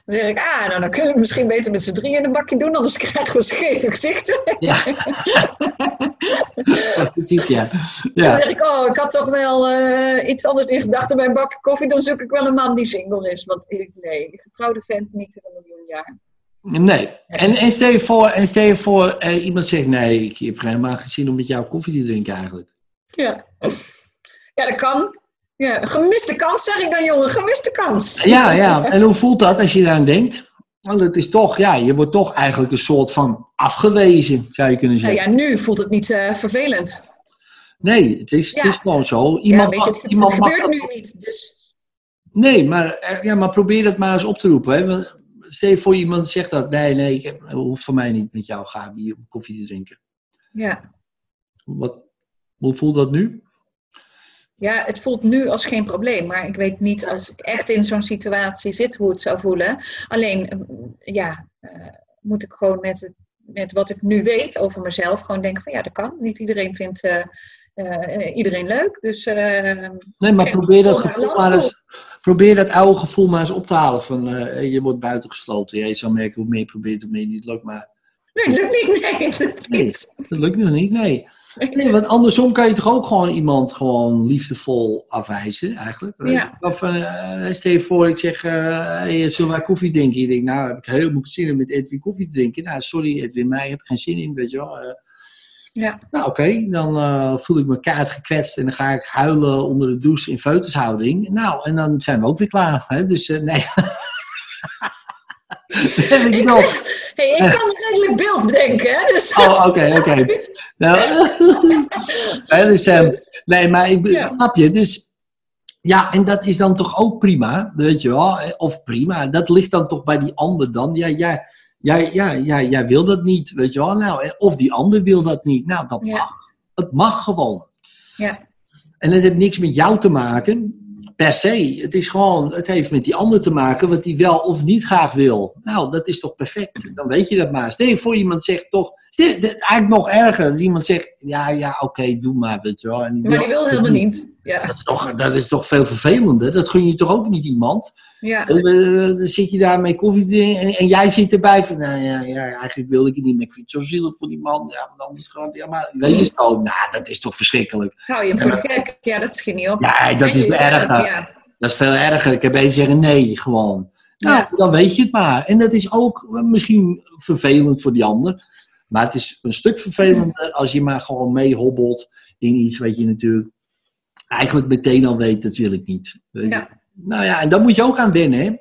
Dan zeg ik, ah, nou, dan kunnen we het misschien beter met z'n drieën in een bakje doen, anders krijgen we scheve gezichten. Ja, precies, ja. Dan ja. zeg ik, oh, ik had toch wel eh, iets anders in gedachten bij een bakje koffie, dan zoek ik wel een man die single is. Want ik, nee, getrouwde vent niet in een miljoen jaar. Nee. En, en stel je voor, en stel je voor eh, iemand zegt, nee, ik heb helemaal geen zin om met jou koffie te drinken eigenlijk. Ja, ja dat kan. Ja, gemiste kans, zeg ik dan, jongen, gemiste kans. Ja, ja. En hoe voelt dat als je daaraan denkt? Want het is toch, ja, je wordt toch eigenlijk een soort van afgewezen, zou je kunnen Nou zeggen. ja, nu voelt het niet eh, vervelend. Nee, het is, Ja. het is gewoon zo. Ja, Iemand, je, mag- het, iemand het gebeurt nu niet, dus... Nee, maar, eh, ja, maar probeer dat maar eens op te roepen. Hè? Want Stel je voor iemand zegt dat, nee, nee, ik heb, hoeft voor mij niet met jou, Gabi, om koffie te drinken. Ja. Wat, hoe voelt dat nu? Ja, het voelt nu als geen probleem. Maar ik weet niet als ik echt in zo'n situatie zit hoe het zou voelen. Alleen, eh, ja, eh, moet ik gewoon met, het, met wat ik nu weet over mezelf gewoon denken van ja, dat kan. Niet iedereen vindt eh, eh, iedereen leuk. Dus Nee, maar probeer dat, gevoel, maar eens, probeer dat oude gevoel maar eens op te halen. Van, je wordt buitengesloten. Ja, je zal merken hoe meer je probeert, hoe meer het niet lukt. Maar nee, het lukt niet. Nee, het lukt niet. dat lukt nog niet, nee. Nee, want andersom kan je toch ook gewoon iemand gewoon liefdevol afwijzen, eigenlijk. Ja. Of eh, stel je voor, ik zeg, eh hey, zullen wij koffie drinken? Je denkt, nou, heb ik helemaal zin in met Edwin koffie te drinken. Nou, sorry Edwin, maar ik heb geen zin in, weet je wel. Eh, Ja. nou, oké, dan voel ik me kaart gekwetst en dan ga ik huilen onder de douche in feutushouding. Nou, en dan zijn we ook weer klaar. Hè? Dus nee. ik Ik, zeg, hey, ik kan een redelijk beeld bedenken. Hè? Dus, Oh, oké, oké. Nou, dus, ehm, nee, maar ik Ja. snap je. Dus ja, en dat is dan toch ook prima, weet je wel? Of prima, dat ligt dan toch bij die ander dan. Ja, ja, jij, ja, ja, jij wil dat niet, weet je wel. Nou, of die ander wil dat niet. Nou, dat Ja. mag. Het mag gewoon. Ja. En het heeft niks met jou te maken, per se. Het is gewoon, het heeft met die ander te maken wat die wel of niet graag wil. Nou, dat is toch perfect. Dan weet je dat maar. Stel je voor iemand zegt toch, stel, eigenlijk nog erger, als iemand zegt, ja, ja, oké, doe maar, weet je wel. En Maar die wil helemaal niet. Ja. Dat is, toch, dat is toch veel vervelender. Dat gun je toch ook niet iemand. Ja. Eh, eh, Dan zit je daar met koffie en, en jij zit erbij van, nou ja, ja, eigenlijk wilde ik het niet, maar ik vind het zo zielig voor die man. Ja, maar anders ja, maar weet je zo, nou, dat is toch verschrikkelijk. Hou je voor gek? Ja, dat schiet niet op. Ja, dat En is erger. Ja. Dat is veel erger. Ik heb beter zeggen nee, gewoon. Nou, Ja. dan weet je het maar. En dat is ook eh, misschien vervelend voor die ander. Maar het is een stuk vervelender als je maar gewoon meehobbelt in iets wat je natuurlijk eigenlijk meteen al weet, dat wil ik niet. Weet? Ja. Nou ja, en dan moet je ook aan wennen, hè?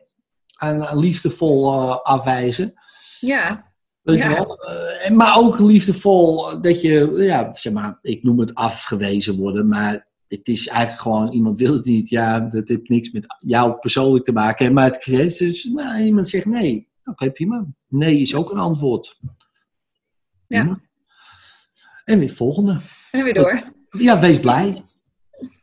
Aan, aan liefdevol eh, afwijzen. ja. Weet Ja. je wel? Eh, maar ook liefdevol dat je, ja, zeg maar, ik noem het afgewezen worden, maar het is eigenlijk gewoon, iemand wil het niet. Ja, dat heeft niks met jou persoonlijk te maken. Maar het is dus, nou, iemand zegt nee. Oké, prima. Nee is ook een antwoord. Ja. Prima. En weer volgende. En weer door. Ja, wees blij.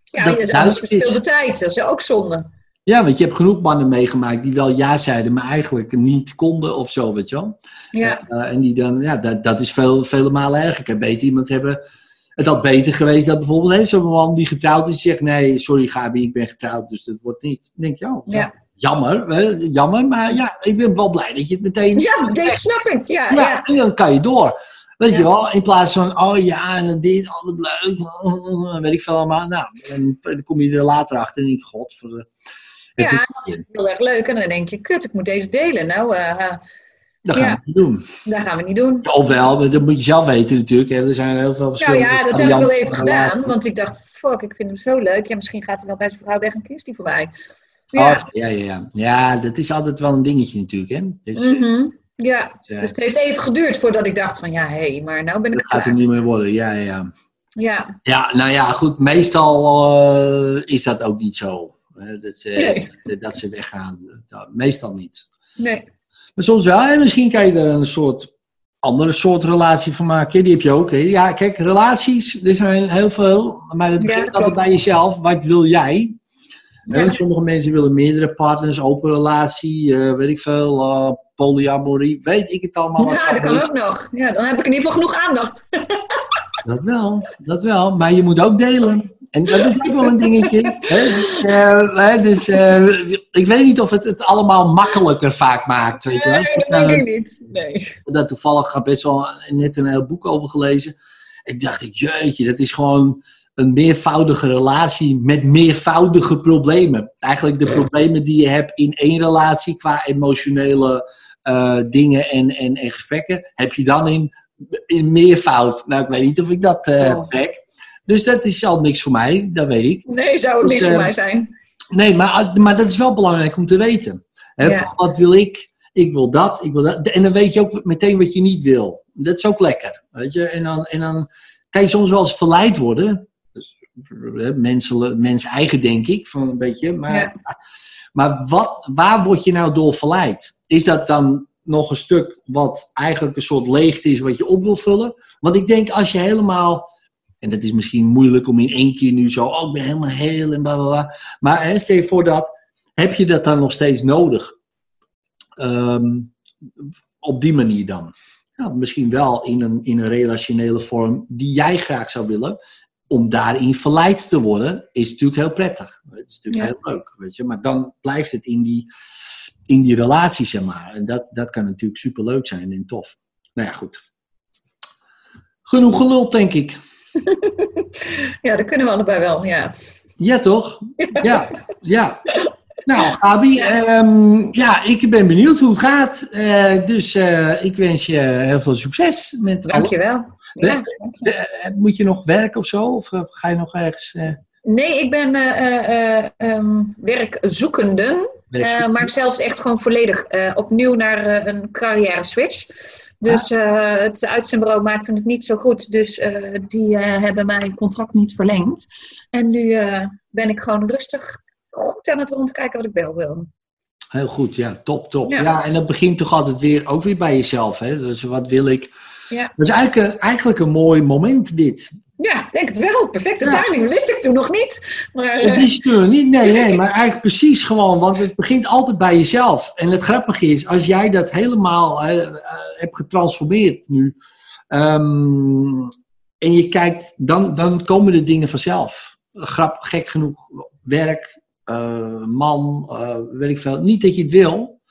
Ja, Dat- is nou, dat verspilde tijd. Dat is ook zonde. Ja, want je hebt genoeg mannen meegemaakt die wel ja zeiden, maar eigenlijk niet konden of zo, weet je wel. Ja. Eh, en die dan, ja, dat, dat is veel, vele malen erger. Ik heb beter iemand hebben. Het had beter geweest dat bijvoorbeeld hè, zo'n man die getrouwd is zegt: Nee, sorry Gabi, ik ben getrouwd, dus dat wordt niet. Dan denk je, oh, Ja. jammer, hè, jammer, maar ja, ik ben wel blij dat je het meteen. Ja, deze snap ik. Ja, Ja, ja. en dan kan je door. Weet je wel, in plaats van, oh ja, en dit, oh wat leuk, weet ik veel allemaal. Nou, en dan kom je er later achter en denk je, god, voor de. Ja, dat is heel erg leuk. En dan denk je, kut, ik moet deze delen. Nou, eh, Dat gaan Ja. we niet doen. dat gaan we niet doen. Ofwel, dat moet je zelf weten natuurlijk. Er zijn heel veel Nou verschillende ja, dat heb ik wel even gedaan. Want ik dacht, fuck, ik vind hem zo leuk. Ja, misschien gaat hij wel bij zijn vrouw weg en kist hij voorbij. Oh, Ja. ja, ja, ja. Ja, dat is altijd wel een dingetje natuurlijk. Hè. Dus, Mhm. Ja, eh, dus het heeft even geduurd voordat ik dacht van, ja, hé, maar nou ben ik dat gaat er niet meer worden. Ja, ja, ja. Ja, Ja, nou ja, goed. Meestal eh, is dat ook niet zo. Hè, dat, ze, Nee. dat ze weggaan. Nou, meestal niet. nee. Maar soms wel. En misschien kan je er een soort andere soort relatie van maken. Die heb je ook. Hè. Ja, kijk, relaties, er zijn heel veel. Maar het begint altijd bij jezelf. Wat wil jij? Ja. Sommige mensen willen meerdere partners, open relatie, eh, weet ik veel, eh, polyamorie, weet ik het allemaal. wat Ja, dat kan is. ook nog. Ja, dan heb ik in ieder geval genoeg aandacht. Dat wel, dat wel. Maar je moet ook delen. En dat is ook wel een dingetje. Hè? Eh, dus eh, ik weet niet of het het allemaal makkelijker vaak maakt. Weet je wel? Nee, Ik dat heb denk ik niet. Nee. daar toevallig best wel net een heel boek over gelezen. Ik dacht, ik, jeetje, dat is gewoon een meervoudige relatie met meervoudige problemen. Eigenlijk de problemen die je hebt in één relatie qua emotionele eh, dingen en, en, en gesprekken, heb je dan in, in meervoud. Nou, ik weet niet of ik dat Oh. trek. Dus dat is al niks voor mij, dat weet ik. Nee, zou ook Dus, niks voor eh, mij zijn. Nee, maar, maar dat is wel belangrijk om te weten. Hè, Ja. van wat wil ik? Ik wil dat, ik wil dat. En dan weet je ook meteen wat je niet wil. Dat is ook lekker. Weet je? En, dan, en dan kan je soms wel eens verleid worden. Dus, mensen, mens eigen, denk ik. Van een beetje. Maar, Ja. maar wat, waar word je nou door verleid? Is dat dan nog een stuk wat eigenlijk een soort leegte is wat je op wil vullen? Want ik denk als je helemaal. En dat is misschien moeilijk om in één keer nu zo. Oh, ik ben helemaal heel en bla bla bla. Maar hè, stel je voor dat. Heb je dat dan nog steeds nodig? Ehm, op die manier dan. Ja, misschien wel in een, in een relationele vorm die jij graag zou willen. Om daarin verleid te worden, is natuurlijk heel prettig. Het is natuurlijk heel leuk, weet je. Maar dan blijft het in die, in die relatie, zeg maar. En dat, dat kan natuurlijk superleuk zijn en tof. Nou ja, goed. Genoeg gelul, denk ik. Ja, dat kunnen we allebei wel, ja. Ja, toch? Ja, ja. Nou, Gabi, ehm, ja, ik ben benieuwd hoe het gaat. Eh, dus eh, ik wens je heel veel succes met Dankjewel. Ja. Eh, moet je nog werken of zo? Of ga je nog ergens Nee, ik ben ehm, werkzoekende. werk zoeken? maar zelfs echt gewoon volledig opnieuw naar een carrière switch. Dus eh, het uitzendbureau maakte het niet zo goed. Dus eh, die eh, hebben mijn contract niet verlengd. En nu ben ik gewoon rustig goed aan het rondkijken wat ik wel wil. Heel goed, ja, top, top. Ja. Ja. en dat begint toch altijd weer, ook weer bij jezelf. Hè? Dus wat wil ik? Ja. Dat is eigenlijk, eigenlijk een mooi moment, dit. Ja, denk het wel. Perfecte Ja. timing. Wist ik toen nog niet. Maar Dat wist je nog niet, nee, nee, maar eigenlijk precies gewoon, want het begint altijd bij jezelf. En het grappige is, als jij dat helemaal eh, eh, hebt getransformeerd nu, ehm, en je kijkt, dan, dan komen de dingen vanzelf. Grap, gek genoeg, werk, eh, man, weet ik veel. Niet dat je het wil,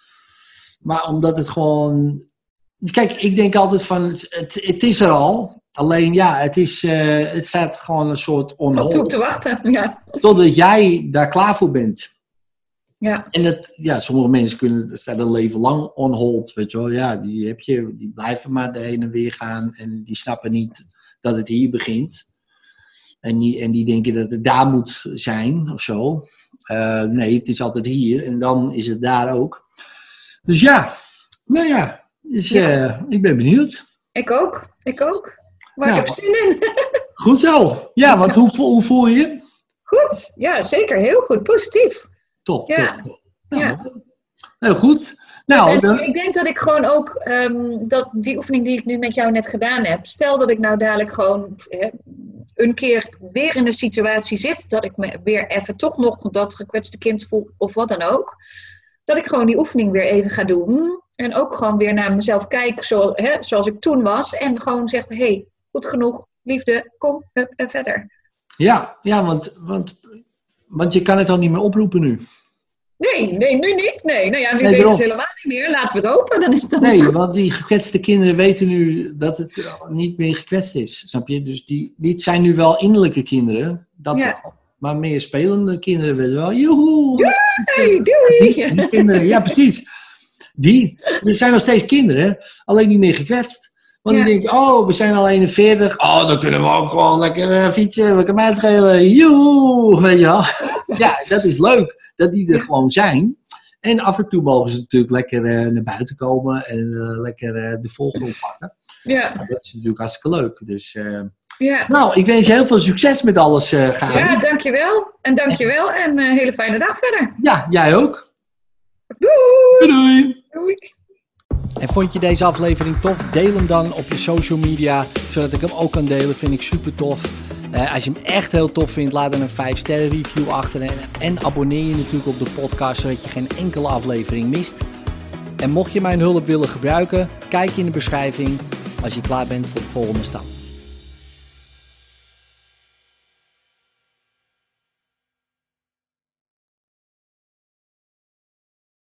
maar omdat het gewoon. Kijk, ik denk altijd van, het, het, is er al. Alleen ja, het, is, eh, het staat gewoon een soort on op te wachten. Ja. Totdat jij daar klaar voor bent. Ja. En dat, ja, sommige mensen kunnen staan een leven lang on hold, weet je wel. Ja, die heb je, die blijven maar de heen en weer gaan en die snappen niet dat het hier begint. En die, en die denken dat het daar moet zijn of zo. Eh, nee, het is altijd hier en dan is het daar ook. Dus ja, nou ja, dus, Ja. eh, ik ben benieuwd. Ik ook. Ik ook. Maar Nou. ik heb zin in. Goed zo. Ja, want hoe, voel- hoe voel je je? Goed. Ja, zeker. Heel goed. Positief. Top. Ja. top. Nou, Ja. Heel goed. Dus Nou, en dan- ik denk dat ik gewoon ook ehm, dat die oefening die ik nu met jou net gedaan heb, stel dat ik nou dadelijk gewoon hè, een keer weer in een situatie zit, dat ik me weer even toch nog dat gekwetste kind voel of wat dan ook, dat ik gewoon die oefening weer even ga doen en ook gewoon weer naar mezelf kijk zoals, hè, zoals ik toen was en gewoon zeg, hé, hey, goed genoeg, liefde, kom, en verder. Ja, ja want, want, want je kan het al niet meer oproepen nu. Nee, nee, nu niet. Nee, nou ja, nu Nee, weten ze helemaal niet meer. Laten we het hopen. Dan is is Nee, het- want die gekwetste kinderen weten nu dat het eh, niet meer gekwetst is. Snap je? Dus die, die zijn nu wel innerlijke kinderen. Dat Ja. wel. Maar meer spelende kinderen weten wel. Joehoe! Doei! Die, die kinderen, ja precies. Die, die zijn nog steeds kinderen, alleen niet meer gekwetst. Want Ja. die denken, oh, we zijn al 41. Oh, dan kunnen we ook gewoon lekker eh, fietsen. We kunnen mij het schelen. Joehoe! Weet je wel? Ja, dat is leuk. Dat die er gewoon zijn. En af en toe mogen ze natuurlijk lekker eh, naar buiten komen. En eh, lekker de volgende oppakken. Ja, Nou, dat is natuurlijk hartstikke leuk. Dus, ja. nou, ik wens je heel veel succes met alles, eh Gabi. Ja, dankjewel. En dankjewel. En een hele fijne dag verder. ja, jij ook. Doei! Doei doei! En vond je deze aflevering tof? Deel hem dan op je social media, zodat ik hem ook kan delen. Vind ik super tof. Eh, als je hem echt heel tof vindt, laat dan een 5 sterren review achter. En, en abonneer je natuurlijk op de podcast, zodat je geen enkele aflevering mist. En mocht je mijn hulp willen gebruiken, kijk in de beschrijving als je klaar bent voor de volgende stap.